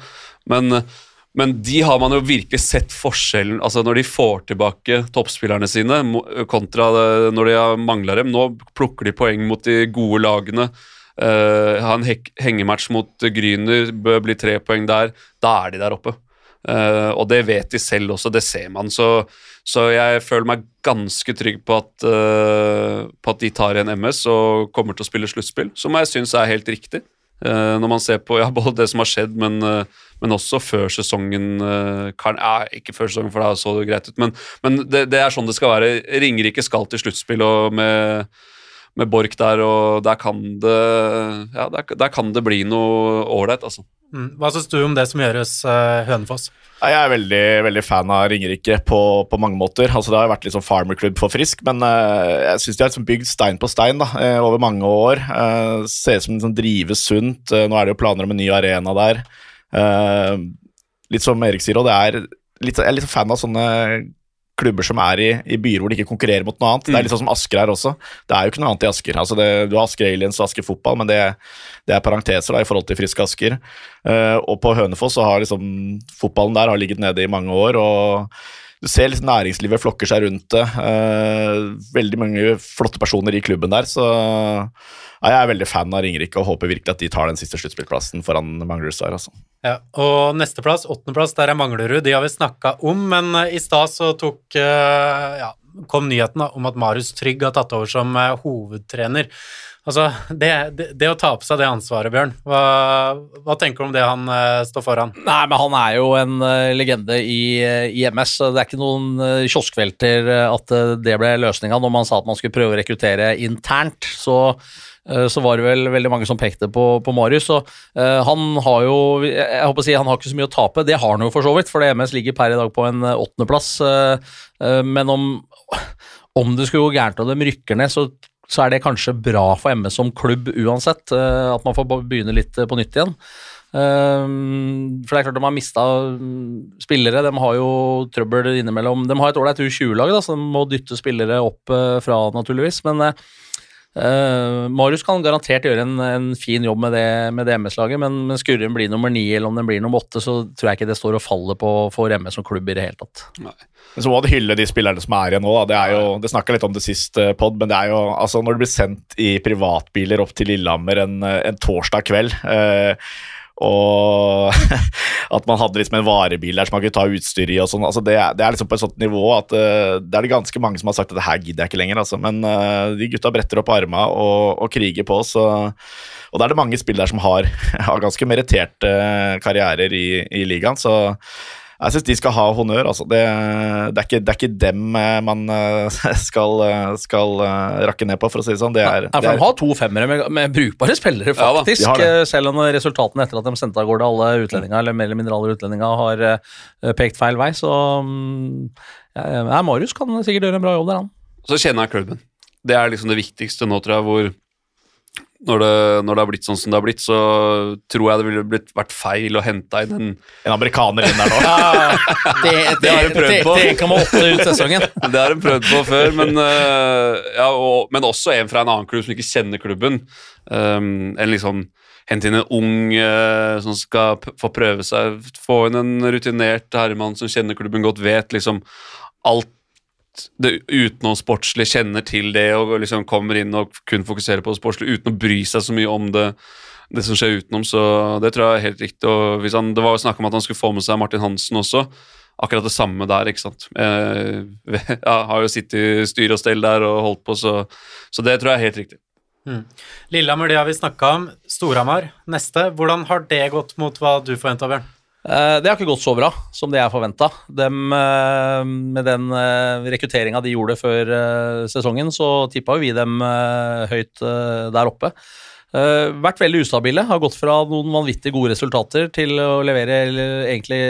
Men uh, men de har man jo virkelig sett forskjellen altså Når de får tilbake toppspillerne sine, kontra når de mangla dem. Nå plukker de poeng mot de gode lagene. Uh, ha en hengematch mot Gryner, bør bli tre poeng der. Da er de der oppe. Uh, og det vet de selv også, det ser man. Så, så jeg føler meg ganske trygg på at, uh, på at de tar igjen MS og kommer til å spille sluttspill, som jeg syns er helt riktig. Uh, når man ser på [laughs] ja, både det som har skjedd, men, uh, men også før sesongen uh, kan, ja, Ikke før sesongen, for da så det greit ut, men, men det, det, er sånn det skal være. Ringerike skal til sluttspill og med, med Borch der, og der kan det ja, der, der kan det bli noe ålreit, altså. Mm. Hva syns du om det som gjøres Hønefoss? Jeg er veldig, veldig fan av Ringerike på, på, mange måter. Altså, det har vært litt sånn farmerklubb for Frisk, men uh, jeg syns de har liksom bygd stein på stein da, uh, over mange år. Uh, ser ut som de drives sunt. nå er det jo planer om en ny arena der. litt som Erik sier, og det er litt, jeg er litt fan av sånne klubber som er i, i, byer hvor de ikke konkurrerer mot noe annet. Mm. Det er mm. litt sånn som Asker her også. Det er jo ikke noe annet i Asker. Altså det, du har Asker Aliens og Asker Fotball, men det, det er parenteser da, i forhold til Friske Asker. Uh, og på Hønefoss så har liksom fotballen der har ligget nede i mange år. og du ser liksom næringslivet flokker seg rundt det. Uh, veldig mange flotte personer i klubben der. Så ja, jeg er veldig fan av Ringerike og håper virkelig at de tar den siste sluttspillplassen foran Manglerud Altså. Ja, og nesteplass, åttendeplass, der er Manglerud. De har vi snakka om, men uh, i stad så tok uh, ja, kom nyheten da, om at Marius Trygg har tatt over som hovedtrener. Altså, det, det, det, å ta på seg det ansvaret, Bjørn, hva, hva tenker du om det han uh, står foran? Nei, men Han er jo en uh, legende i, uh, i, MS. Det er ikke noen uh, kioskvelter at det ble løsninga når man sa at man skulle prøve å rekruttere internt. Så, så var det vel veldig mange som pekte på, på Marius. Og han har jo jeg håper å si, han har ikke så mye å tape. Det har han jo for så vidt, for MS ligger per i dag på en åttendeplass. men om, om det skulle gå gærent og de rykker ned, så så er det kanskje bra for MS som klubb uansett, eh, at man får begynne litt eh, på nytt igjen. Eh, for det er klart de har mista mm, spillere. De har jo trøbbel innimellom. De har et ålreit U20-lag, så de må dytte spillere opp fra, naturligvis. Men Uh, Marius kan garantert gjøre en, en fin jobb med det, med det MS-laget, men, men skulle den bli nummer ni eller om den blir nummer åtte, så tror jeg ikke det står og faller på for MS som klubb i det hele tatt. Nei. Men så må du hylle de spillerne som er igjen nå. Da. Det er jo, det snakka litt om det sist, uh, pod, men det er jo altså når du blir sendt i privatbiler opp til Lillehammer en, en torsdag kveld uh, og [laughs] at man hadde liksom en varebil der som man kunne ta utstyr i og sånn. Altså det, det er liksom på et sånt nivå at uh, det er det ganske mange som har sagt at det her gidder jeg ikke lenger, altså. Men uh, de gutta bretter opp arma og, og kriger på, så Og da er det mange spill der som har, [laughs] har ganske meritterte karrierer i, i ligaen, så jeg syns de skal ha honnør. Altså. Det, det, er ikke, det er ikke dem eh, man eh, [laughs] skal, eh, skal rakke ned på, for å si det sånn. Det er, Ja, for De har to femmere med, med brukbare spillere, Ja faktisk. eh, selv om resultatene etter at de sendte av gårde alle utlendinger, eller mer eller mindre alle utlendinger, har pekt feil vei. Så mm, ja, ja, Marius kan sikkert gjøre en bra jobb der, han. Så kjenner jeg klubben. Det er liksom det viktigste nå, tror jeg, hvor når det, når det har blitt sånn som det har blitt, så tror jeg det ville blitt, vært feil å hente inn en en amerikaner inn der nå. [laughs] Det, Det har hun prøvd på. Til 1,8 ut sesongen. [laughs] Det har hun prøvd på før, men, øh, ja, og, men også en fra en annen klubb som ikke kjenner klubben. Um, en liksom Hente inn en ung uh, som skal p få prøve seg. Få inn en rutinert herremann som kjenner klubben godt, vet liksom alt det utenomsportslige, kjenner til det og liksom kommer inn og kun fokuserer på det sportslige uten å bry seg så mye om det, det som skjer utenom. Så det tror jeg er helt riktig. Og han, det var jo snakk om at han skulle få med seg Martin Hansen også akkurat det samme der, ikke sant. Jeg, [laughs] ja, har jo sittet i styr og stell der og holdt på, så, så det tror jeg er helt riktig. Lillehammer, det har vi snakka om. Storhamar, neste. Hvordan har det gått mot hva du forventa, Bjørn? Eh, Det har ikke gått så bra som det jeg forventa. Med den eh, rekrutteringa de gjorde før eh, sesongen, så tippa jo vi dem eh, høyt eh, der oppe. Eh, vært veldig ustabile. Har gått fra noen vanvittig gode resultater til å levere egentlig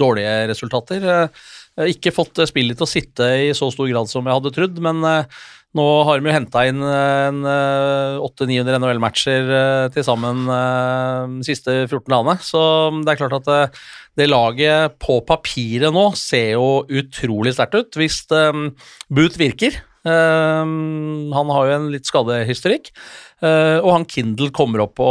dårlige resultater. Eh, ikke fått eh, spillet til å sitte i så stor grad som jeg hadde trodd, men eh, nå har de jo henta inn eh, eh, 800-900 NHL-matcher eh, til sammen de siste 14 dagene. Så det er klart at det laget på papiret nå ser jo utrolig sterkt ut. Hvis Boot virker eh, Han har jo en litt skadehistorikk. Eh, og han Kindle kommer opp på,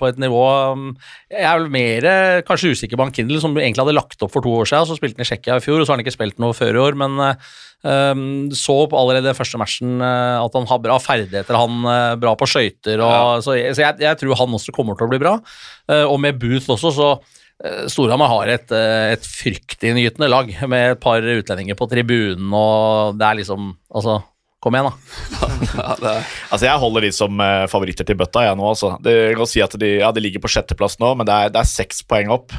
på et nivå um, Jeg er vel mer eh, kanskje usikker på han Kindle, som egentlig hadde lagt opp for to år siden. Så spilte han i Tsjekkia i fjor, og så har han ikke spilt noe før i år. Men eh, um, så allerede den første matchen at han har bra ferdigheter. Han uh, bra på skøyter. Ja. Så, så jeg, jeg tror han også kommer til å bli bra. Og med Booth også, så Storhamar har et, et fryktinngytende lag med et par utlendinger på tribunen, og det er liksom Altså, kom igjen, da. [laughs] Ja, det Altså, Jeg holder de som eh, favoritter til bøtta, jeg nå. altså. Det kan si at de, ja, de ligger på sjetteplass nå, men det er, det er seks poeng opp.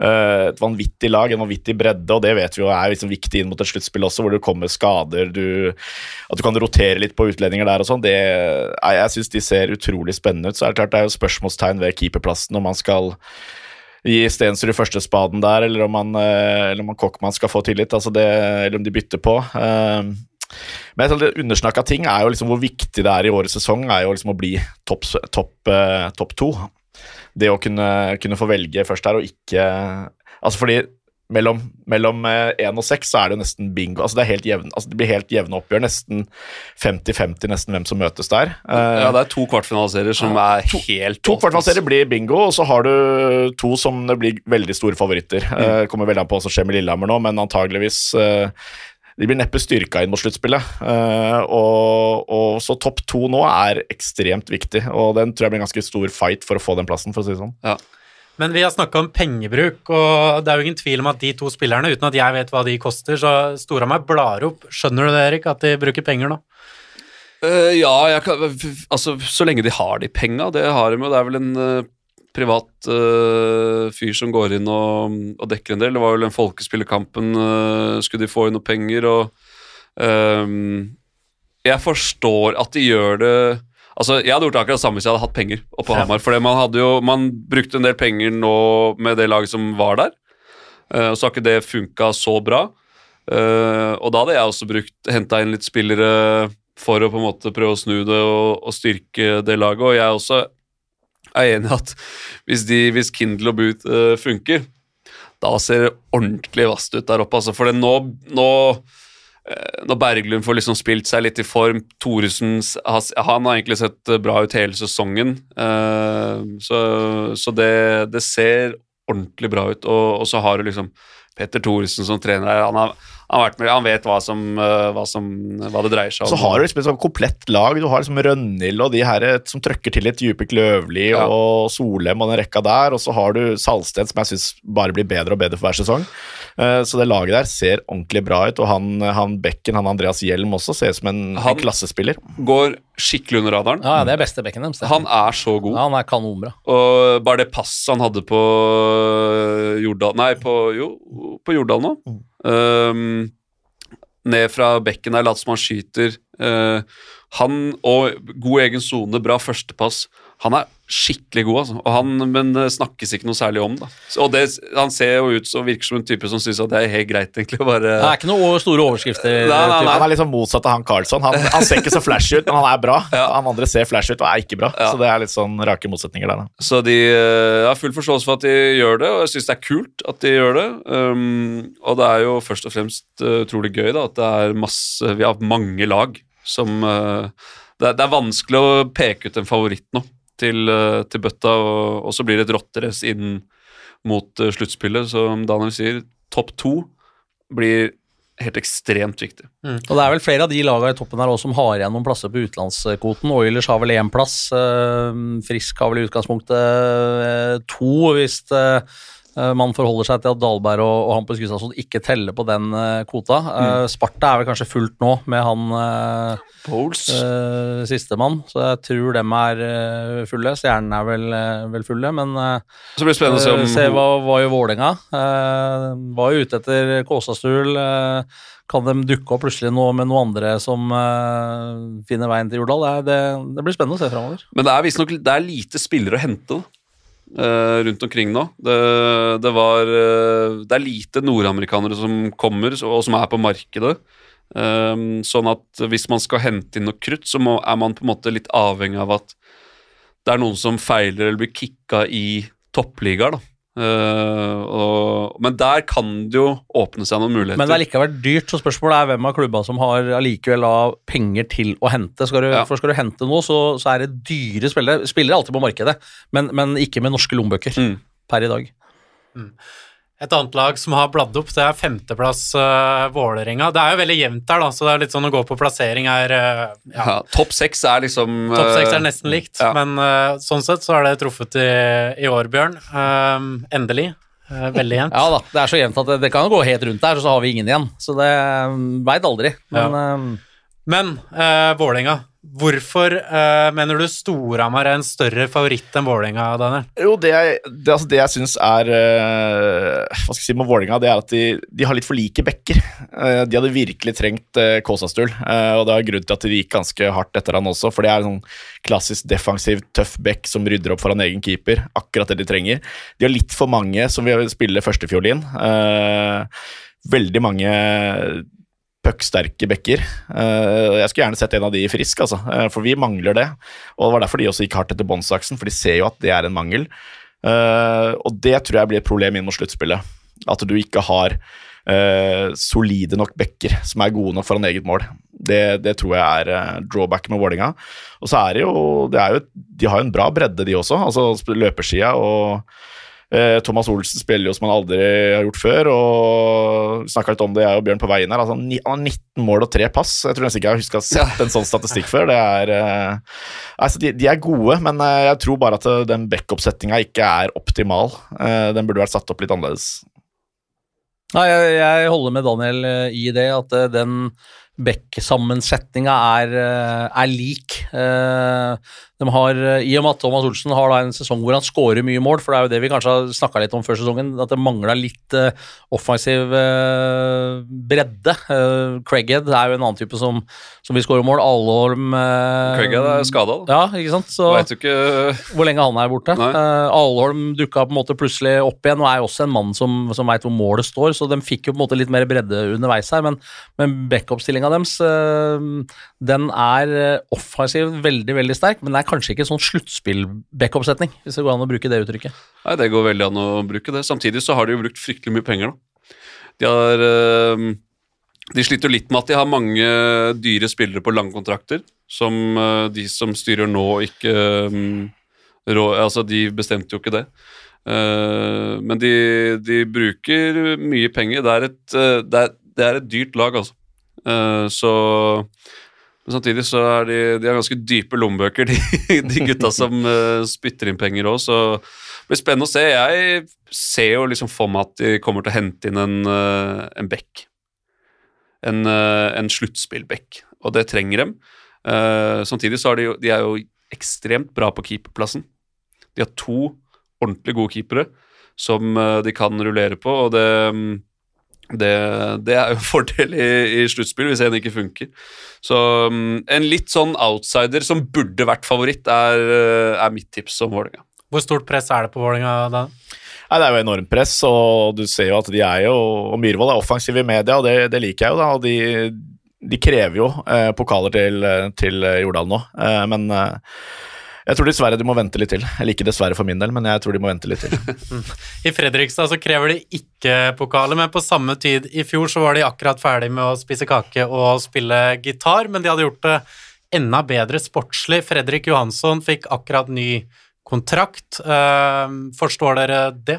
Uh, et vanvittig lag, en vanvittig bredde, og det vet vi jo er liksom viktig inn mot et sluttspill også, hvor det kommer skader, du, at du kan rotere litt på utlendinger der og sånn. Jeg, Jeg syns de ser utrolig spennende ut. Så er det klart det er jo spørsmålstegn ved keeperplassen, om man skal gi Stensrud førstespaden der, eller om man, eh, eller om man Kokkmann skal få tillit, altså det, eller om de bytter på. Eh, men jeg undersnakka ting er jo liksom hvor viktig det er i årets sesong er jo liksom å bli topp top, eh, topp to. Det å kunne, kunne få velge først her og ikke Altså fordi mellom, mellom én og seks så er det jo nesten bingo. Altså det, er helt jevn, altså det blir helt jevne oppgjør. Nesten 50-50 nesten hvem som møtes der. Eh, ja, det er to kvartfinaleserier som er helt To rått, blir bingo, og så har du to som blir veldig store favoritter. Eh, kommer veldig an på hva som skjer med Lillehammer nå, men antageligvis eh, De blir neppe styrka inn mot sluttspillet. Eh, og, og så topp to nå er ekstremt viktig, og den tror jeg blir en ganske stor fight for å få den plassen, for å si det sånn. Ja. Men vi har snakka om pengebruk, og det er jo ingen tvil om at de to spillerne, uten at jeg vet hva de koster, så Storhamar blar opp. Skjønner du det, Erik, at de bruker penger nå? Uh, ja, jeg kan, altså så lenge de har de penga, det har de jo. Det er vel en eh, privat uh, fyr som går inn og, og dekker en del. Det var vel den folkespillerkampen, uh, skulle de få inn noe penger, og um, Jeg forstår at de gjør det Altså, Jeg hadde gjort akkurat det samme hvis jeg hadde hatt penger oppe Ja. Hamar. For man, hadde jo, man brukte en del penger nå med det laget som var der, eh, og så har ikke det funka så bra. Eh, og da hadde jeg også brukt henta inn litt spillere for å på en måte prøve å snu det og, og styrke det laget. Og jeg også er enig i at hvis, de, hvis Kindle og Boot uh, funker, da ser det ordentlig vasst ut der oppe. Altså, for det nå, nå eh, når Berglund får liksom spilt seg litt i form Thoresen has- Han har egentlig sett eh, bra ut hele sesongen. så så det, det ser ordentlig bra ut. Og, og så har du liksom Petter Thoresen som trener her. Han er, Han, har vært med, han vet hva, som, eh, hva, som, hva det dreier seg om. Så har du liksom et sånn komplett lag. Du har liksom Rønhild og de her eh, som trøkker til litt Djupik Løvli Ja. og Solem og den rekka der, og så har du Salsten som jeg syns bare blir bedre og bedre for hver sesong. Eh, Så det laget der ser ordentlig bra ut, og han, han Bekken, han Andreas Hjelm også, ser ut som en, Han- en klassespiller. Går skikkelig under radaren. Ja, det er beste bekken deres. Han er så god. Ja, han er kanonbra. Og bare det passet han hadde på Jordal Nei, på, jo, på Jordal nå. Um, ned fra bekken der, later som han skyter. Uh, han og god egen sone, bra førstepass. Han er skikkelig god, altså. Og han, men snakkes ikke noe særlig om. da. Og det, Han ser jo ut som virker som en type som syns det er helt greit, egentlig. å bare... Det er ikke noe store overskrifter. Nei, nei, nei. Han er sånn motsatt av han Carlsson. Han, han ser ikke så flashy ut, men han er bra. [laughs] Ja. Han andre ser flashy ut og er ikke bra. Ja. Så det er litt sånn rake motsetninger der. Da. Så de eh, har full forståelse for at de gjør det, og jeg syns det er kult at de gjør det. Um, og det er jo først og fremst uh, utrolig gøy da, at det er masse Vi har mange lag som uh, det, er, det er vanskelig å peke ut en favoritt nå til, uh, til bøtta, og, og så blir det et rotterace inn mot uh, sluttspillet. Som Daniel sier, topp to blir helt ekstremt viktig. Og det er vel flere av de lagene i toppen her også som har igjen noen plasser på utenlandskvoten. Oilers har vel én plass. eh, Frisk har vel i utgangspunktet eh, to, hvis eh, eh, man forholder seg til at Dahlberg og, og Hampus Gustavsson ikke teller på den eh, kvota. Eh, Sparta er vel kanskje fullt nå med han eh, Bowles. uh, sistemann, så jeg tror dem er eh, fulle. Stjernen er vel, eh, vel fulle, men eh, så blir det spennende å se om Eh, Se hva, var jo Vålerenga. Eh, var jo ute etter Kåsastul. Eh, kan de dukke opp plutselig nå med noen andre som eh, finner veien til Jordal? Det, det, det blir spennende å se framover. Men det er visstnok lite spillere å hente da, eh, rundt omkring nå. Det, det, var, uh, det er lite nordamerikanere som kommer, og som er på markedet. Um, sånn at hvis man skal hente inn noe krutt, så må, er man på en måte litt avhengig av at det er noen som feiler eller blir kicka i toppligaer. da. Eh, og, men der kan det jo åpne seg noen muligheter. Men det er likevel dyrt, så spørsmålet er hvem av klubba som har allikevel penger til å hente. Skal du, Ja. For skal du hente noe, så, så er det dyre spillere. Spillere er alltid på markedet, men, men ikke med norske lommebøker Mm. per i dag. Et annet lag som har bladd opp, det er femteplass uh, Vålerenga. Det er jo veldig jevnt der, da, så det er litt sånn å gå på plassering her uh, ja, ja, Topp seks er liksom Topp seks er eh, nesten likt, ja. men uh, sånn sett så er det truffet i, i år, Bjørn. Um, endelig. Eh, veldig jevnt. Ja da, det er så jevnt at det, det kan gå helt rundt der, så har vi ingen igjen. Så det veit aldri. Men eh, Men uh, Vålerenga, hvorfor uh, mener du Storhamar er en større favoritt enn Vålerenga, Daniel? Jo, det, jeg- det, altså det jeg syns er uh, Hva skal jeg si med Vålerenga, det er at de, de har litt for like bekker. Uh, de hadde virkelig trengt uh, Kåsastul, eh, og det er grunn til at de gikk ganske hardt etter han også, for det er en sånn klassisk defensiv, tøff bekk som rydder opp foran egen keeper. Akkurat det de trenger. De har litt for mange som vil spille førstefiolin. Uh, veldig mange pucksterke backer. Eh, jeg skulle gjerne sett en av de frisk, altså, eh, for vi mangler det. Og det var derfor de også gikk hardt etter båndsaksen, for de ser jo at det er en mangel. Eh, og det tror jeg blir et problem inn mot sluttspillet. At du ikke har solide nok backer som er gode nok foran eget mål. Det, det tror jeg er drawback med Vålinga. Og så er det jo, det er jo De har jo en bra bredde, de også. altså Løpersida og Thomas Olsen spiller jo som han aldri har gjort før, og snakka litt om det, jeg og Bjørn på veien her. Altså, han har 19 mål og 3 pass. Jeg tror nesten ikke jeg har å ha sett en sånn statistikk før. Det er, eh, altså, de, de er gode, men eh, jeg tror bare at eh, den backup-settinga ikke er optimal. Eh, den burde vært satt opp litt annerledes. Nei, jeg, jeg holder med Daniel eh, i det, at eh, den Beck-sammensetninga er, eh, er lik. De har, eh, I og med at Thomas Olsen har da en sesong hvor han skårer mye mål, for det er jo det vi kanskje har snakka litt om før sesongen, at det mangla litt eh, offensiv eh, bredde. Craighead er jo en annen type som, som vil skåre mål. Alholm Craighead er skada. Ja, ikke sant. Så ikke hvor lenge han er borte. Nei. Alholm dukka på en måte plutselig opp igjen, og er jo også en mann som, som veit hvor målet står, så de fikk jo på en måte litt mer bredde underveis her, men, men backup-stillinga deres, den er offensiv veldig, veldig sterk, men det er kanskje ikke sånn sluttspill-backup-setning, hvis det går an å bruke det uttrykket. Nei, det går veldig an å bruke det. Samtidig så har de jo brukt fryktelig mye penger, da. De har eh, De sliter litt med at de har mange dyre spillere på lange kontrakter, som eh, de som styrer nå, ikke um, rå, Altså, de bestemte jo ikke det. Eh, men de, de bruker mye penger. Det er et eh, det er, det er et dyrt lag, altså. Eh, så men samtidig så er de, de har ganske dype lommebøker, de, [laughs] de gutta som uh, spytter inn penger òg, så det blir spennende å se. Jeg ser jo liksom for meg at de kommer til å hente inn en, uh, en bekk. En, uh, en sluttspillbekk, og det trenger dem. Uh, samtidig så er de, de er jo ekstremt bra på keeperplassen. De har to ordentlig gode keepere som de kan rullere på, og det, mm, det, det er jo en [laughs] fordel i, i sluttspill hvis en ikke funker. Så um, en litt sånn outsider som burde vært favoritt, er, eh, er mitt tips om Vålerenga. Hvor stort press er det på Vålerenga da? Nei, Det er jo enormt press, og du ser jo at de er jo Og Myhrvold er offensiv i media, og det, det liker jeg jo, da. Og de, de krever jo eh, pokaler til, til Jordal nå, eh, men eh, jeg tror dessverre de må vente litt til. Eller ikke dessverre for min del, men jeg tror de må vente litt til. [laughs] I Fredrikstad så krever de ikke pokaler, men på samme tid i fjor så var de akkurat ferdig med å spise kake og spille gitar, men de hadde gjort det enda bedre sportslig. Fredrik Johansson fikk akkurat ny kontrakt. Eh, forstår dere det?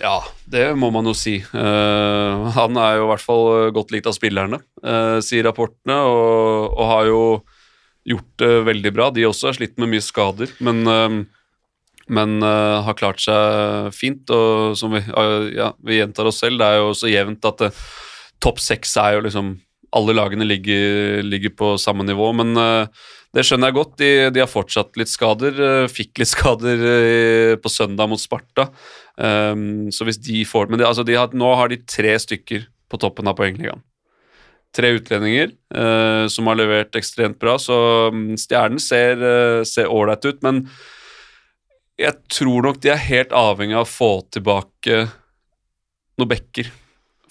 Ja, det må man jo si. Uh, han er jo i hvert fall godt likt av spillerne, uh, sier rapportene, og, og har jo gjort det veldig bra. De også har slitt med mye skader, men, eh, men eh, har klart seg fint. Og som vi, ja, vi gjentar oss selv, det er jo så jevnt at eh, topp seks er jo liksom Alle lagene ligger, ligger på samme nivå, men eh, det skjønner jeg godt. De, de har fortsatt litt skader. Fikk litt [laughs] skader på søndag mot Sparta. Um, så hvis de får Men de, altså de har, nå har de tre stykker på toppen av poengligaen. Tre utlendinger uh, som har levert ekstremt bra, så mm, Stjernen ser ålreit ut. Men jeg tror nok de er helt avhengig av å få tilbake noen bekker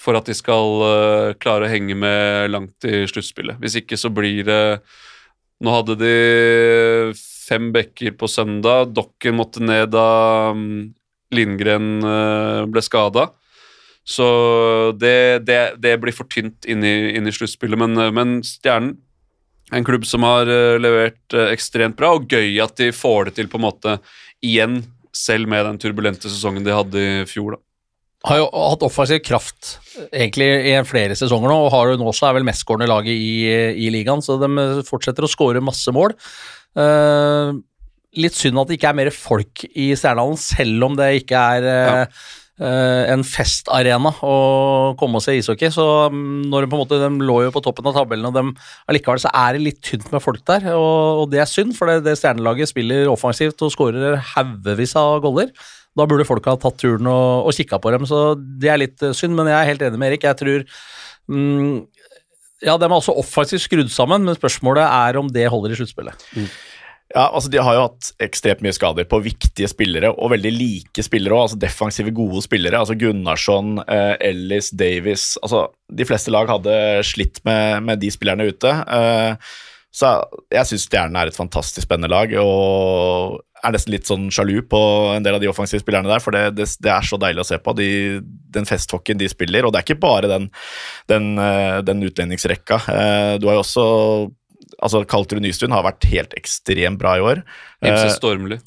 for at de skal uh, klare å henge med langt i sluttspillet. Hvis ikke så blir det Nå hadde de fem bekker på søndag. Dokken måtte ned da um, Lindgren uh, ble skada. Så det, det, det blir for tynt inn i, inn i sluttspillet. Men, eh, men Stjernen, en klubb som har eh, levert eh, ekstremt bra, og gøy at de får det til på en måte igjen, selv med den turbulente sesongen de hadde i fjor. da. Har jo hatt offensiv kraft egentlig i flere sesonger nå, og har jo nå også er vel mestskårende laget i, i ligaen, så de fortsetter å skåre masse mål. Uh, litt synd at det ikke er mer folk i Stjernehallen, selv om det ikke er eh, en festarena å komme og se ishockey. Så mm, når de på en måte, de lå jo på toppen av tabellen, og de, allikevel så er det litt tynt med folk der. Og, og det er synd, for det, det stjernelaget spiller offensivt og skårer haugevis av goller. Da burde folk ha tatt turen og, og kikka på dem, så det er litt eh, synd. Men jeg er helt enig med Erik. Jeg tror mm, Ja, de er også offensivt skrudd sammen, men spørsmålet er om det holder i sluttspillet. Ja, altså De har jo hatt ekstremt mye skader på viktige spillere, og veldig like spillere òg. Altså defensive, gode spillere. altså Gunnarsson, eh, Ellis, Davies altså De fleste lag hadde slitt med, med de spillerne ute. Eh, så jeg syns Stjernen er et fantastisk spennende lag, og er nesten litt sånn sjalu på en del av de offensive spillerne der, for det, det, det er så deilig å se på. De, den festhockeyen de spiller, og det er ikke bare den, den, eh, den utlendingsrekka. Eh, Du har jo også altså Kaltrud Nystuen har vært helt ekstremt bra i år. Imse Eh, Stormli.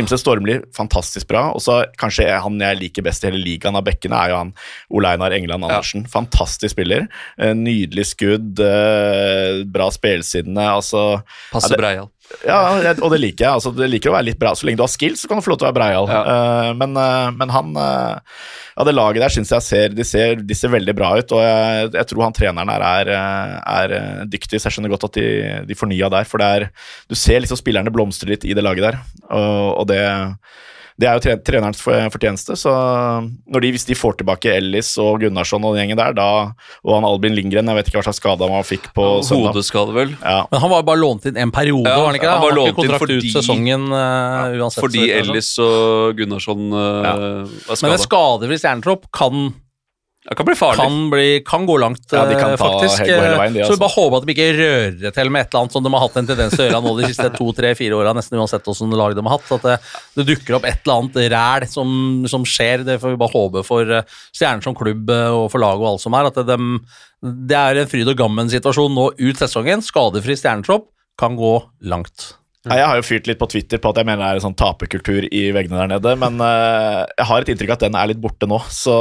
Imse Stormli, fantastisk bra. Og så kanskje han jeg liker best i hele ligaen av bekkene, er jo han Ole Einar Engeland Andersen. Fantastisk spiller. Eh, Nydelig skudd, eh, bra spillsidene. Altså Passe bra i breial. Ja, og det liker jeg. Altså, det liker å være litt bra. Så lenge du har skills, så kan du få lov til å være breial. Eh, men, uh, men han uh, Ja, det laget der syns jeg ser de, ser de ser veldig bra ut, og jeg, jeg tror han treneren her er, er dyktig, så jeg skjønner godt at de, de fornya der. For det er Du ser liksom spillerne blomstre litt i det laget der, og, og det det er jo tre, trenerens fortjeneste, så når de, hvis de får tilbake Ellis og Gunnarsson og den gjengen der, da, og han Albin Lindgren, jeg vet ikke hva slags skade han fikk på søndag. Hodeskade, vel. Ja, Men han var bare lånt inn en periode, Ja, var han ikke det? han Han var lånt inn fordi- ut sesongen uh, uansett. Fordi. Ellis og Gunnarsson uh, Ja. var Men en skada. skadefri stjernetropp kan, Det kan bli farlig. kan, bli, kan gå langt, Ja, de kan eh, faktisk. veien, de, så vi altså. bare håper at de ikke rører det til med et eller annet som de har hatt en tendens til å gjøre nå de siste to, tre, fire åra, nesten uansett hvilket lag de har hatt. At det, det dukker opp et eller annet ræl som, som skjer. Det får vi bare håpe for eh, Stjernen som klubb eh, og for laget og alt som er. At det, de, det er en fryd og gammen-situasjon nå ut sesongen. Skadefri stjernetropp kan gå langt. Nei, Jeg har jo fyrt litt på Twitter på at jeg mener det er en sånn taperkultur i veggene der nede, men uh, jeg har et inntrykk av at den er litt borte nå, så,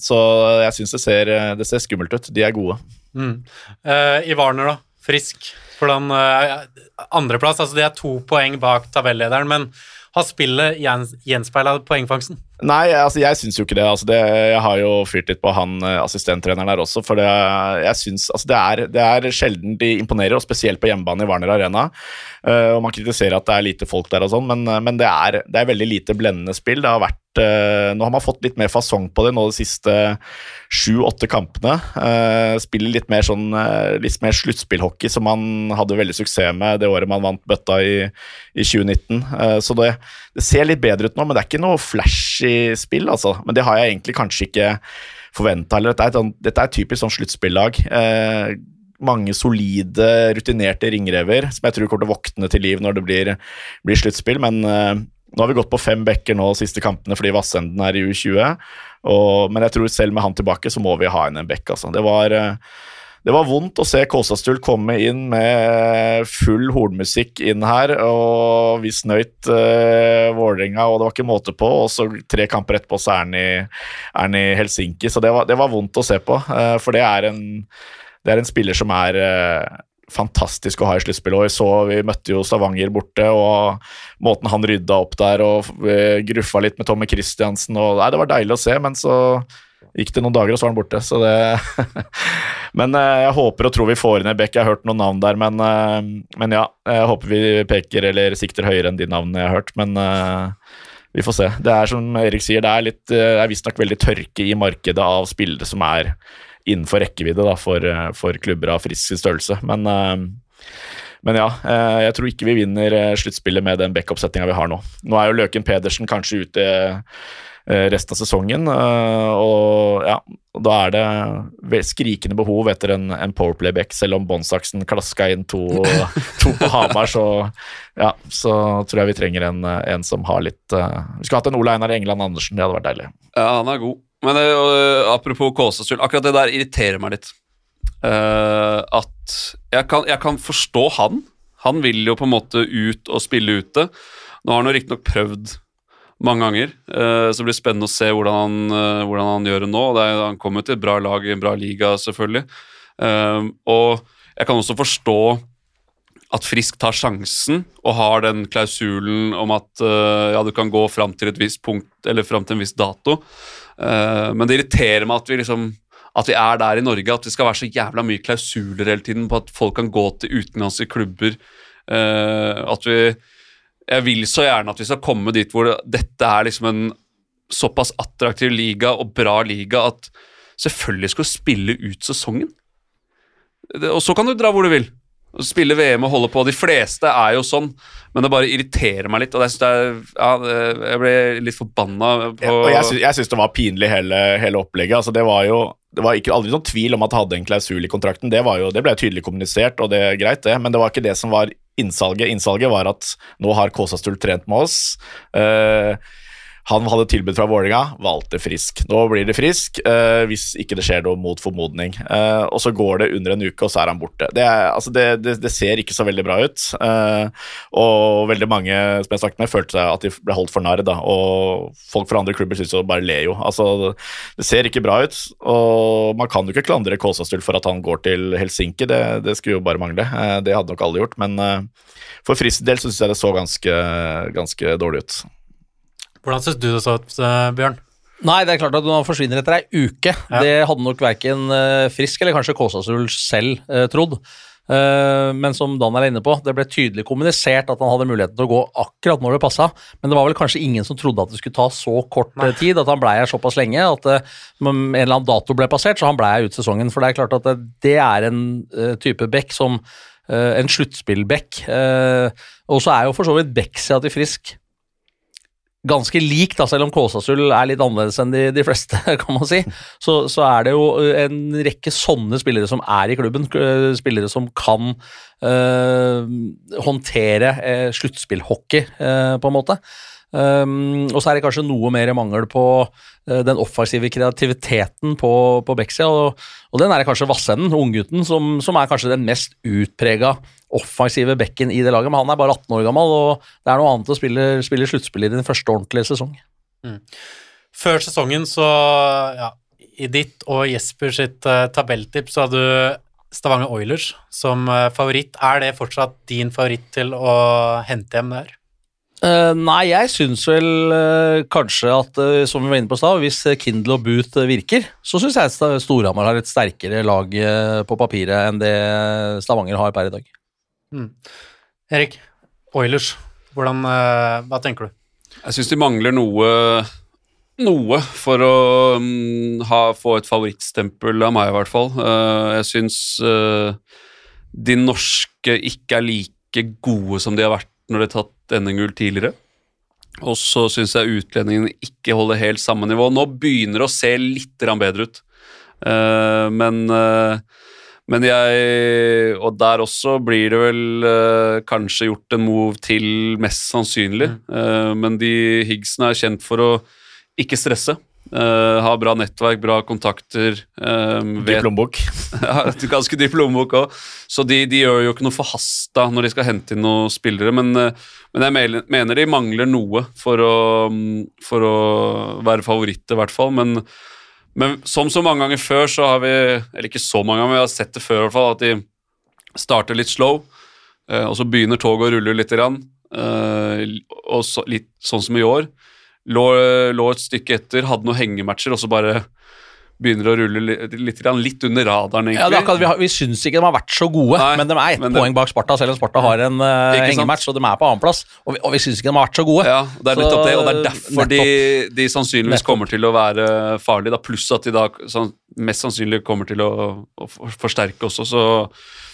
så jeg syns det, ser- det ser skummelt ut. De er gode. Mm. Uh, I Warner, da. Frisk. Hvordan uh, Andreplass, altså det er to poeng bak tabellederen, men har spillet gjens, gjenspeila poengfangsten? Nei, altså jeg syns jo ikke det. Altså det. Jeg har jo fyrt litt på han eh, assistenttreneren der også, for det, jeg synes, altså det, er, det er sjelden de imponerer, og spesielt på hjemmebane i Warner Arena. Uh, og Man kritiserer at det er lite folk der, og sånn, men, men det, er, det er veldig lite blendende spill. Det har vært, eh, nå har man fått litt mer fasong på det nå de siste sju-åtte kampene. Eh, spiller litt mer sånn eh, mer sluttspillhockey, som man hadde veldig suksess med det året man vant bøtta i, i 2019. Eh, så det, det ser litt bedre ut nå, men det er ikke noe flashy spill, altså. Men det har jeg egentlig kanskje ikke forventa. Dette, et sånn- dette er typisk sånn sluttspillag. Mange solide, rutinerte ringrever som jeg tror kommer til å våkne til liv når det blir, blir sluttspill. Men nå har vi gått på fem bekker nå siste kampene fordi Vassenden er i U20. Og, men jeg tror selv med han tilbake så må vi ha inn en bekk. Altså. Det var eh, det var vondt å se Kåsastul komme inn med full hornmusikk inn her, og vi snøyt uh, Vålerenga, og det var ikke måte på. Og så tre kamper etterpå så er han i, er han i Helsinki, så det var, det var vondt å se på. uh, for det er en, det er en spiller som er eh, fantastisk å ha i sluttspill. Og vi, så, vi møtte jo Stavanger borte, og måten han rydda opp der og eh, gruffa litt med Tommy Christiansen og, nei, Det var deilig å se, men så gikk det noen dager, og så var han borte. Så det [laughs] Men eh, jeg håper og tror vi får inn en bekk. Jeg har hørt noen navn der, men, eh, men ja. Jeg håper vi peker eller sikter høyere enn de navnene jeg har hørt, men vi får se. Det er som Erik sier, det er, litt, det er visstnok veldig tørke i markedet av spillere som er innenfor rekkevidde da, for, eh, for klubber av frisk størrelse. Men, eh, men ja, eh, jeg tror ikke vi vinner sluttspillet med den backup-settinga vi har nå. Nå er jo Løken Pedersen kanskje ute resten av sesongen, og ja, da er det skrikende behov etter en, en powerplay-back, selv om Båndsaksen klaska inn to, [laughs] to på Hamar, så ja, så tror jeg vi trenger en, en som har litt uh, Vi skulle hatt en Ole Einar Engeland Andersen, det hadde vært deilig. Ja, han er god. Men øh, apropos Kåsasul, akkurat det der irriterer meg litt. Uh, at jeg kan, jeg kan forstå han. Han vil jo på en måte ut og spille ute. Nå har han jo riktignok prøvd mange ganger, uh, så det spennende å se hvordan han, hvordan han gjør det nå. Det er, han kommer til et bra lag i en bra liga, selvfølgelig. Og jeg kan også forstå at Frisk tar sjansen og har den klausulen om at ja, du kan gå fram til et visst punkt, eller fram til en viss dato. Eh, men det irriterer meg at vi liksom at vi er der i Norge, at det skal være så jævla mye klausuler hele tiden på at folk kan gå til utenlandske klubber. eh, at vi Jeg vil så gjerne at vi skal komme dit hvor det, dette er liksom en såpass attraktiv liga og bra liga at selvfølgelig skal du spille ut sesongen. Og så kan du dra hvor du vil. Spille VM og holde på. De fleste er jo sånn, men det bare irriterer meg litt. Og jeg, synes er, ja, jeg ble litt forbanna på Ja, jeg jeg syns det var pinlig, hele, hele opplegget. Altså, det var jo det var ikke, aldri noen tvil om at det hadde en klausul i kontrakten. Det, jo, det ble tydelig kommunisert, og det er greit, det. Men det var ikke det som var innsalget. Innsalget var at nå har Kåsastul trent med oss. Eh, han hadde tilbud fra Vålerenga, valgte Frisk. Nå blir det Frisk, eh, hvis ikke det skjer noe mot formodning. Eh, og så går det under en uke, og så er han borte. Det, er, altså det, det, det ser ikke så veldig bra ut. Eh, og veldig mange som jeg snakket med, følte seg at de ble holdt for narr. Og folk fra andre klubber syns jo bare ler jo. Altså, det ser ikke bra ut. Og man kan jo ikke klandre Kåsastul for at han går til Helsinki, det, det skulle jo bare mangle. Eh, det hadde nok alle gjort, men eh, for Frisk del syns jeg det så ganske, ganske dårlig ut. Hvordan syns du det så ut, eh, Bjørn? Nei, det er klart at når han forsvinner etter ei uke, Ja. det hadde nok verken eh, Frisk eller kanskje Kåsasul selv eh, trodd. Eh, men som Dan er inne på, det ble tydelig kommunisert at han hadde muligheten til å gå akkurat når det passa, men det var vel kanskje ingen som trodde at det skulle ta så kort Nei. tid, at han blei her såpass lenge at eh, en eller annen dato ble passert, så han blei ut sesongen. For det er klart at det, det er en type bekk som en sluttspillbekk. Og så er jo for så vidt Bekksida til Frisk ganske lik, da, selv om Kåsasul er litt annerledes enn de, de fleste, [laughs] kan man si. Så, så er det jo en rekke sånne spillere som er i klubben. øh, Spillere som kan øh, håndtere øh, sluttspillhockey, øh, på en måte. Um, og så er det kanskje noe mer mangel på uh, den offensive kreativiteten på, på Bekksida, og, og, den er det kanskje Vassenden, unggutten, som, som er kanskje den mest utprega offensive bekken i det laget. Men han er bare 18 år gammel, og det er noe annet å spille, spille sluttspill i din første ordentlige sesong. Mm. Før sesongen, så ja, i ditt og Jesper sitt uh, tabelltips, så hadde du Stavanger Oilers som uh, favoritt. Er det fortsatt din favoritt til å hente hjem der? Uh, nei, jeg syns vel uh, kanskje at, uh, som vi var inne på stav, hvis Kindle og Boot virker, så syns jeg Storhamar har et sterkere lag på papiret enn det Stavanger har per i dag. Mm. Erik, Oilers, hvordan, hva tenker du? Jeg syns de mangler noe, noe for å um, ha, få et favorittstempel av meg, i hvert fall. jeg syns de norske ikke er like gode som de har vært når de har tatt NM-gull tidligere. Og så syns jeg utlendingene ikke holder helt samme nivå. Nå begynner det å se litt bedre ut, uh, men uh, men jeg Og der også blir det vel uh, kanskje gjort en move til, mest sannsynlig. Mm. men de Higgsen er kjent for å ikke stresse. Uh, har bra nettverk, bra kontakter. Um, dyp lommebok. ganske [laughs] dyp lommebok òg. Så de, de, gjør jo ikke noe forhasta når de skal hente inn noen spillere. Men, uh, men jeg mener de mangler noe for å, um, for å være favoritter, i hvert fall. Men, men, som så mange ganger før, så har vi Eller ikke så mange ganger, men vi har sett det før, i hvert fall, at de starter litt slow, uh, og så begynner toget å rulle litt. Grann, og så, litt sånn som i år lå, lå, et stykke etter, hadde noen hengematcher, og så bare begynner å rulle litt, litt, litt under radaren, egentlig. Ja, akkurat, vi, har, vi syns ikke de har vært så gode, Nei, men de er ett poeng bak Sparta, selv om Sparta har en uh, hengematch, og de er på annenplass. Og vi, og vi syns ikke de har vært så gode. Ja, det er nettopp det, og det er derfor de, de, sannsynligvis nettopp. kommer til å være farlige, da, pluss at de da sånn, mest sannsynlig kommer til å, å forsterke også, så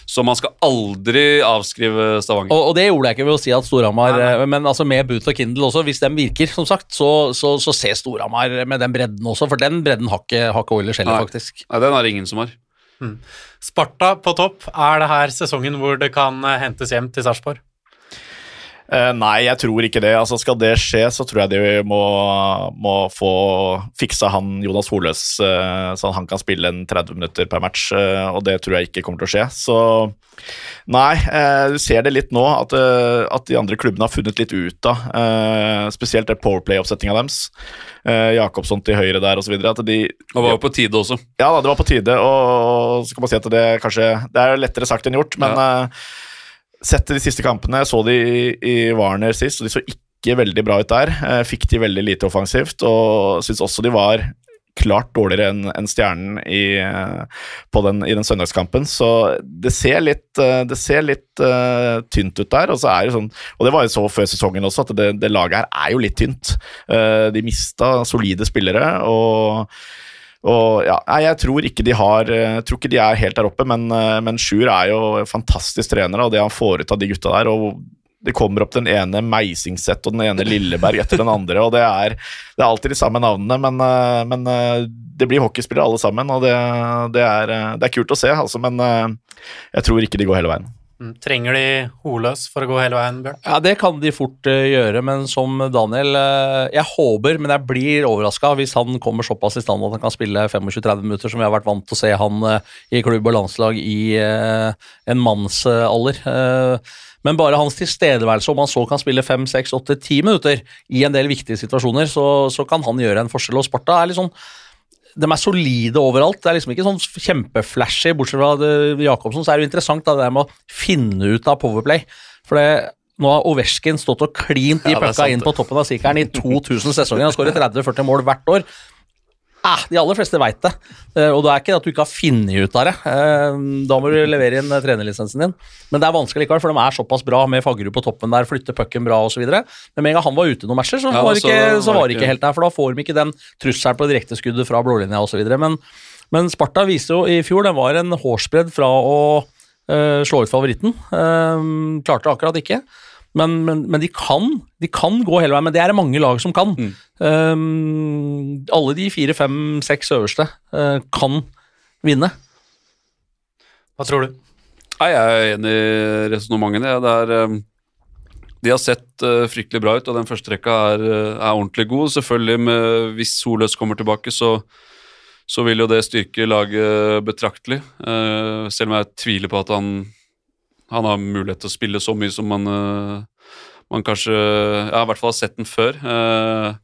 så man skal aldri avskrive Stavanger. Og, og det gjorde jeg ikke ved å si at Storhamar Men altså med Boot og Kindle også, hvis de virker, som sagt, så, så, så ser Storhamar med den bredden også, for den bredden har ikke, har ikke Oilers heller, faktisk. Nei, den har ingen som har. Mm. Sparta på topp, er det her sesongen hvor det kan eh, hentes hjem til Sarpsborg? Uh, nei, jeg tror ikke det. Altså, skal det skje, så tror jeg de må, må få fiksa han Jonas Holøs, uh, så han kan spille en 30 minutter per match, uh, og det tror jeg ikke kommer til å skje. Så nei, du ser det litt nå, at, at, de andre klubbene har funnet litt ut av spesielt det powerplay-oppsettinga deres. Jakobsson til høyre der osv. De, det var jo på tide også. Ja, det var på tide, og så kan man si at det kanskje Det er lettere sagt enn gjort, men ja Sett de siste kampene, jeg så de i, i Warner sist, og de så ikke veldig bra ut der. Eh, fikk de veldig lite offensivt, og syns også de var klart dårligere enn en Stjernen i, den, i den søndagskampen. Så det ser litt, eh, det ser litt uh, tynt ut der. Og, så er det sånn, og det var jo så før sesongen også, at det, det laget her er jo litt tynt. Uh, de mista solide spillere. og og ja, Jeg tror ikke de har jeg tror ikke de er helt der oppe, men, eh, men Sjur er jo fantastisk trener, og det han får ut av de gutta der og Det kommer opp den ene Meisingseth og den ene Lilleberg etter den andre, og det er, det er alltid de samme navnene, men, eh, men eh, det blir hockeyspillere alle sammen, og det, det, er, det er kult å se, altså, men jeg tror ikke de går hele veien. Mm, trenger de Holøs for å gå hele veien, Bjørn? Ja, Det kan de fort uh, gjøre, men som Daniel uh, Jeg håper, men jeg blir overraska hvis han kommer såpass i stand at han kan spille 25-30 minutter, som vi har vært vant til å se han uh, i klubb og landslag i en mannsalder. men bare hans tilstedeværelse, om han så kan spille 5-6-8-10 minutter i en del viktige situasjoner, så, så kan han gjøre en forskjell. Og Sparta er litt sånn de er solide overalt. Det er liksom ikke sånn kjempeflashy, bortsett fra Jacobsen. Så er det jo interessant da, det der med å finne ut av Powerplay. For det, nå har Ovesjkin stått og klint de ja, pucka inn på toppen av sikeren i 2000 sesonger. Han skårer 30-40 mål hvert år. Ah, de aller fleste veit det, eh, og det er ikke at du ikke har funnet ut av det. Eh, da må du levere inn trenerlisensen din, men det er vanskelig likevel, for de er såpass bra med Faggerud på toppen der, flytter pucken bra osv. Men med en gang han var ute noen matcher, så, ja, var, ikke, så var det ikke helt der, for da får de ikke den trusselen på direkteskuddet fra blålinja osv. Men, men Sparta viste jo i fjor, den var en hårsbredd fra å uh, slå ut favoritten. Uh, klarte akkurat ikke. Men, men, men de, kan, de, kan, gå hele veien, men det er det mange lag som kan. Mm. Um, alle de fire, fem, seks øverste uh, kan vinne. Hva tror du? Nei, jeg er enig i resonnementene. Det, um, de har sett uh, fryktelig bra ut, og den første rekka er, er ordentlig god. Selvfølgelig, med, hvis Soløs kommer tilbake, så, så vil jo det styrke laget betraktelig. Eh, selv om jeg tviler på at han, han har mulighet til å spille så mye som man, eh, man kanskje Ja, i hvert fall har sett den før. Eh,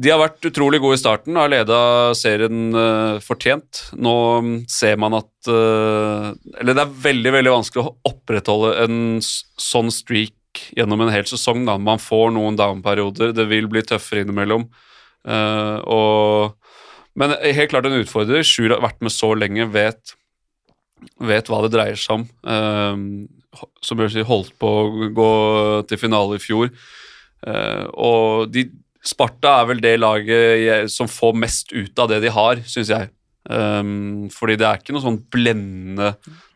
de har vært utrolig gode i starten og har leda serien eh, fortjent. Nå mm, ser man at Eller det er veldig veldig vanskelig å opprettholde en sånn streak gjennom en hel sesong. Da. Man får noen down-perioder, det vil bli tøffere innimellom. Uh, og, men helt klart en utfordrer. Sjur har vært med så lenge, vet, vet hva det dreier seg om. Uh, som jeg sier, holdt på å gå til finale i fjor. Uh, og de Sparta er vel det laget jeg, som får mest ut av det de har, syns jeg. Um, fordi det er ikke noe sånn blendende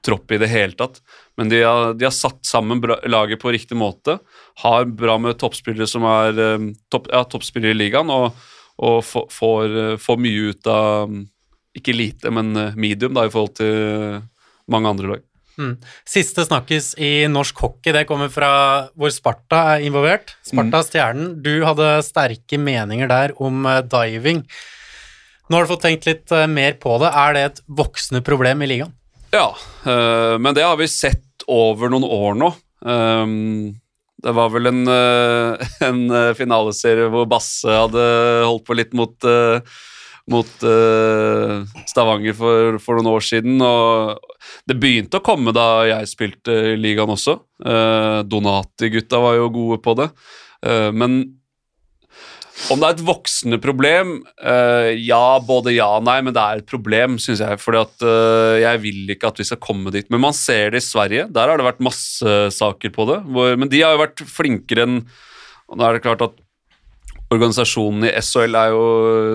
tropp i det hele tatt. Men de har, de har satt sammen bra, laget på riktig måte. Har bra med toppspillere som er um, topp, ja, toppspillere i ligaen, og, og får, uh, får mye ut av Ikke lite, men uh, medium da, i forhold til mange andre lag. Siste snakkis i norsk hockey, det kommer fra hvor Sparta er involvert. Sparta Stjernen, du hadde sterke meninger der om eh, diving. Nå har du fått tenkt litt eh, mer på det. Er det et voksende problem i ligaen? Ja, øh, men det har vi sett over noen år nå. Um, det var vel en, øh, [laughs] en finaleserie hvor Basse hadde holdt på litt mot, øh, mot uh, Stavanger for, for noen år siden. Og det begynte å komme da jeg spilte i ligaen også. Uh, Donati-gutta var jo gode på det. Uh, men om det er et voksende problem Ja, både ja og nei, men det er et problem, syns jeg. fordi at jeg vil ikke at vi skal komme dit. Men man ser det i Sverige. Der har det vært masse saker på det. Hvor, men de har jo vært flinkere enn og Nå er det klart at organisasjonen i SHL er jo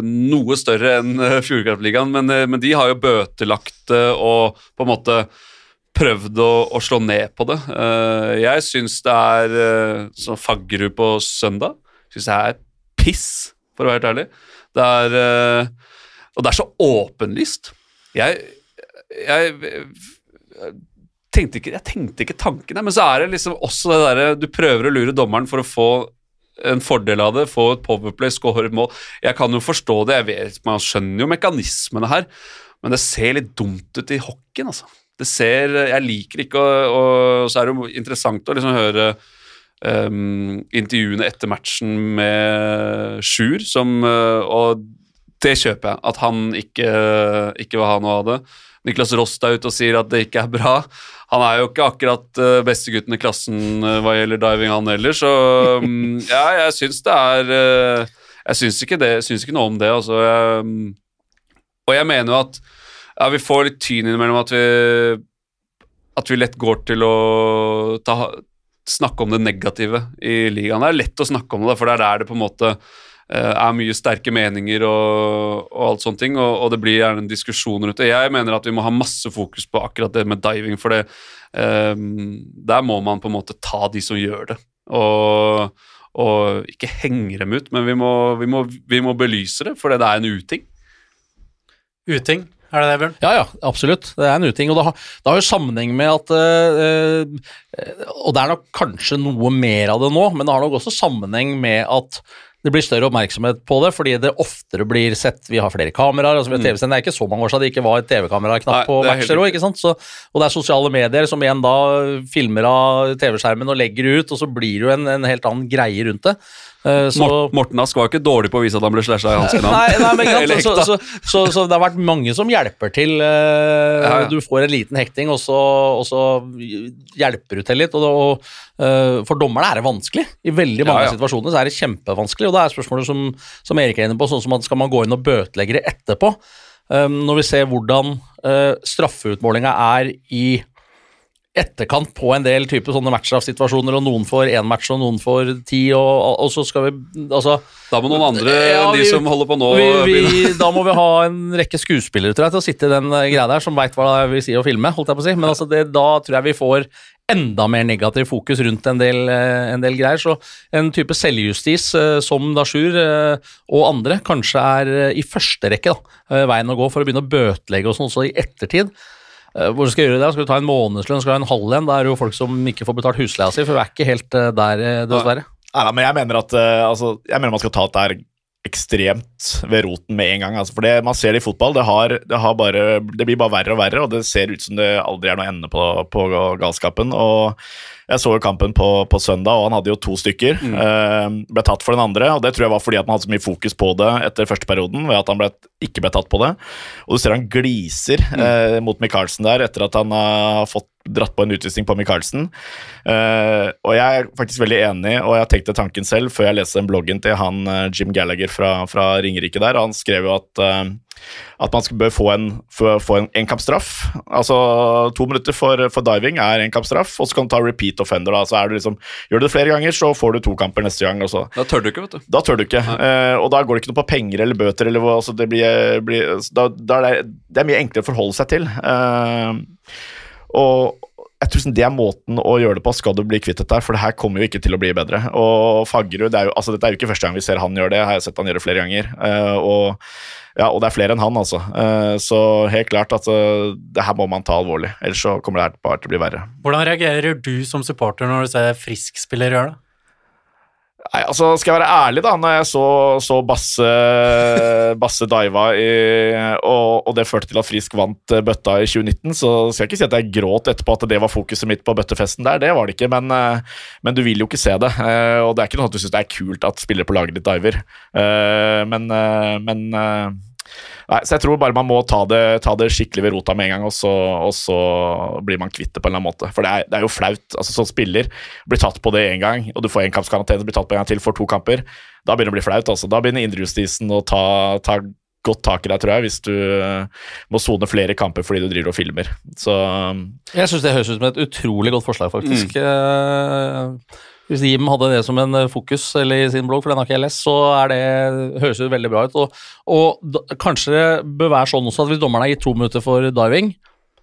noe større enn eh, Fjordkraftligaen, men, eh, men de har jo bøtelagt det og på en måte prøvd å, å slå ned på det. Eh, jeg syns det er som sånn Faggerud på søndag. Syns jeg er piss, for å være helt ærlig. Det er eh, Og det er så åpenlyst. Jeg, jeg, jeg tenkte ikke, jeg tenkte ikke tanken, men så er det liksom også det derre Du prøver å lure dommeren for å få en fordel av det, få et powerplay, score et mål. Jeg kan jo forstå det, jeg vet, man skjønner jo mekanismene her, men det ser litt dumt ut i hockeyen, altså. Det ser Jeg liker ikke å Og så er det jo interessant å liksom høre um, intervjuene etter matchen med Sjur, som uh, Og det kjøper jeg, at han ikke, ikke vil ha noe av det. Niklas Rost er ute og sier at det ikke er bra. Han er jo ikke akkurat uh, bestegutten i klassen uh, hva gjelder diving, han heller, så um, [laughs] ja, jeg syns det er uh, Jeg syns ikke, ikke noe om det, altså. Jeg, um, og jeg mener jo at ja, vi får litt tyn innimellom at vi at vi lett går til å ta, snakke om det negative i ligaen. Det er lett å snakke om det, for det er der det på en måte eh, er mye sterke meninger og, og alt sånne ting, og, og det blir gjerne en diskusjon rundt det. Jeg mener at vi må ha masse fokus på akkurat det med diving, for det, um, der må man på en måte ta de som gjør det. Og, og ikke henge dem ut, men vi må, vi må, vi må belyse det, for det er en uting. Uting, er det det, Bjørn? Ja, ja, absolutt. Det er en uting. Og det har, det har jo sammenheng med at øh, øh, Og det er nok kanskje noe mer av det nå, men det har nok også sammenheng med at det blir større oppmerksomhet på det, fordi det oftere blir sett Vi har flere kameraer. altså har TV-sender. Det er ikke så mange år siden det ikke var et TV-kameraknapp Nei, på er matcher òg, ikke sant. Så, og det er sosiale medier som igjen da filmer av TV-skjermen og legger ut, og så blir det jo en, en helt annen greie rundt det. Eh, så, Morten Ask var ikke dårlig på å vise at han ble slasha i hansken. [laughs] Nei, nei, men ikke sant, så, så, så, det har vært mange som hjelper til. Uh, Ja, ja. Du får en liten hekting, og så, og så hjelper du til litt. Og, og, uh, for dommerne er det vanskelig. I veldig mange ja. situasjoner så er det kjempevanskelig. Og det er spørsmålet som, som Erik er inne på, sånn som at skal man gå inn og bøtelegge det etterpå? Um, når vi ser hvordan uh, straffeutmålinga er i etterkant på en del type sånne matchstraffsituasjoner, og noen får én match, og noen får ti, og, og så skal vi altså Da må noen andre Ja, vi, de som holder på nå, vi, vi, [laughs] da må vi ha en rekke skuespillere tror jeg, til å sitte i den eh, greia der, som veit hva det vil si å filme. holdt jeg på å si. Men altså det, da tror jeg vi får enda mer negativ fokus rundt en del, eh, en del greier. Så en type selvjustis eh, som Dashur eh, og andre kanskje er i første rekke da, veien å gå for å begynne å bøtelegge og sånn også i ettertid. Hvor skal du gjøre det? Skal du ta en månedslønn, skal du ha en halv en? Da er det jo folk som ikke får betalt husleia si, for vi er ikke helt der, dessverre. Nei, da, men jeg mener at altså, jeg mener man skal ta dette ekstremt ved roten med en gang. Altså, for det man ser det i fotball, det, har, det, har bare, det blir bare verre og verre, og det ser ut som det aldri er noe ende på, på galskapen. og jeg så jo kampen på, på, søndag, og han hadde jo to stykker. Mm. Eh, ble tatt for den andre, og det tror jeg var fordi at man hadde så mye fokus på det etter første perioden, ved at han ble, ikke ble tatt på det. Og du ser han gliser mm. eh, mot Michaelsen der etter at han har fått dratt på en utvisning på Michaelsen. Uh, og jeg er faktisk veldig enig, og jeg tenkte tanken selv før jeg leste den bloggen til han uh, Jim Gallagher fra, fra Ringerike der. Han skrev jo at, uh, at man bør få en, få en enkampstraff. Altså to minutter for, for diving er enkampstraff, og så kan du ta repeat offender. Da. Så er du liksom, gjør du det flere ganger, så får du to kamper neste gang. Også. Da tør du ikke, vet du. Da tør du ikke. og da går det ikke noe på penger eller bøter. Eller altså det, blir, blir, da, da er det, det, er mye enklere å forholde seg til. og jeg tror det er måten å gjøre det på, skal du bli kvitt dette. For det her kommer jo ikke til å bli bedre. Og Fagerud, det er jo, altså Dette er jo ikke første gang vi ser han gjøre det, jeg har sett han gjøre flere ganger. Uh, og, ja, og det er flere enn han, altså. Uh, så helt klart at uh, det her må man ta alvorlig. Ellers så kommer det her bare til å bli verre. Hvordan reagerer du som supporter når du ser frisk-spiller gjøre det? Nei, altså Skal jeg være ærlig, da, når jeg så, så Basse, Basse diva i, og, og, det førte til at Frisk vant eh, bøtta i 2019, så skal jeg ikke si at jeg gråt etterpå at det var fokuset mitt på bøttefesten der. Det var det ikke, men, eh, men du vil jo ikke se det. Eh, og det er ikke noe at du syns det er kult at spillere på laget ditt diver, men, men Nei, så jeg tror bare man må ta det, ta det skikkelig ved rota med en gang, og så, og så, blir man kvitt det på en eller annen måte. For det er, det er jo flaut. altså Som spiller, blir tatt på det én gang, og du får én kampskarantene, blir tatt på en gang til for to kamper. Da begynner det å bli flaut. altså. Da begynner indrejustisen å ta, ta godt tak i deg, tror jeg, hvis du uh, må sone flere kamper fordi du driver og filmer. Så um, Jeg syns det høres ut som et utrolig godt forslag, faktisk. Mm. Hvis Jim hadde det som en eh, fokus eller i sin blogg, for den har ikke jeg lest, så er det, høres det veldig bra ut. Og, og da, kanskje det bør være sånn også at hvis dommeren har gitt to minutter for diving,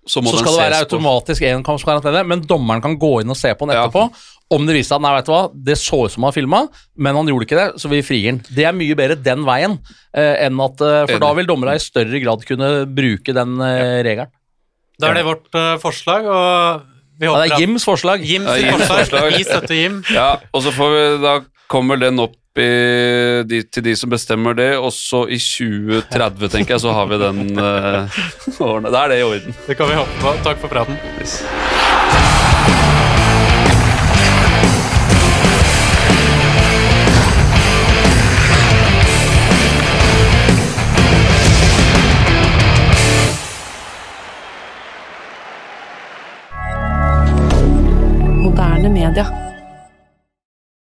så, så skal det være automatisk enkampskarantene, men dommeren kan gå inn og se på den etterpå. Ja. Om det viser seg at nei, vet du hva, det så ut som han filma, men han gjorde ikke det, så vi frier den. Det er mye bedre den veien eh, enn at eh, For da vil dommerne i større grad kunne bruke den eh, regelen. Da er det vårt uh, forslag, og ja, det er Jims forslag. Jims ja, Jims forslag. Vi støtter Jim. Ja, og så får vi, da kommer den opp i, de, til de som bestemmer det, og så i 2030, tenker jeg, så har vi den [laughs] uh, Da er det i orden. Det kan vi håpe på. Takk for praten. Yes. Canada.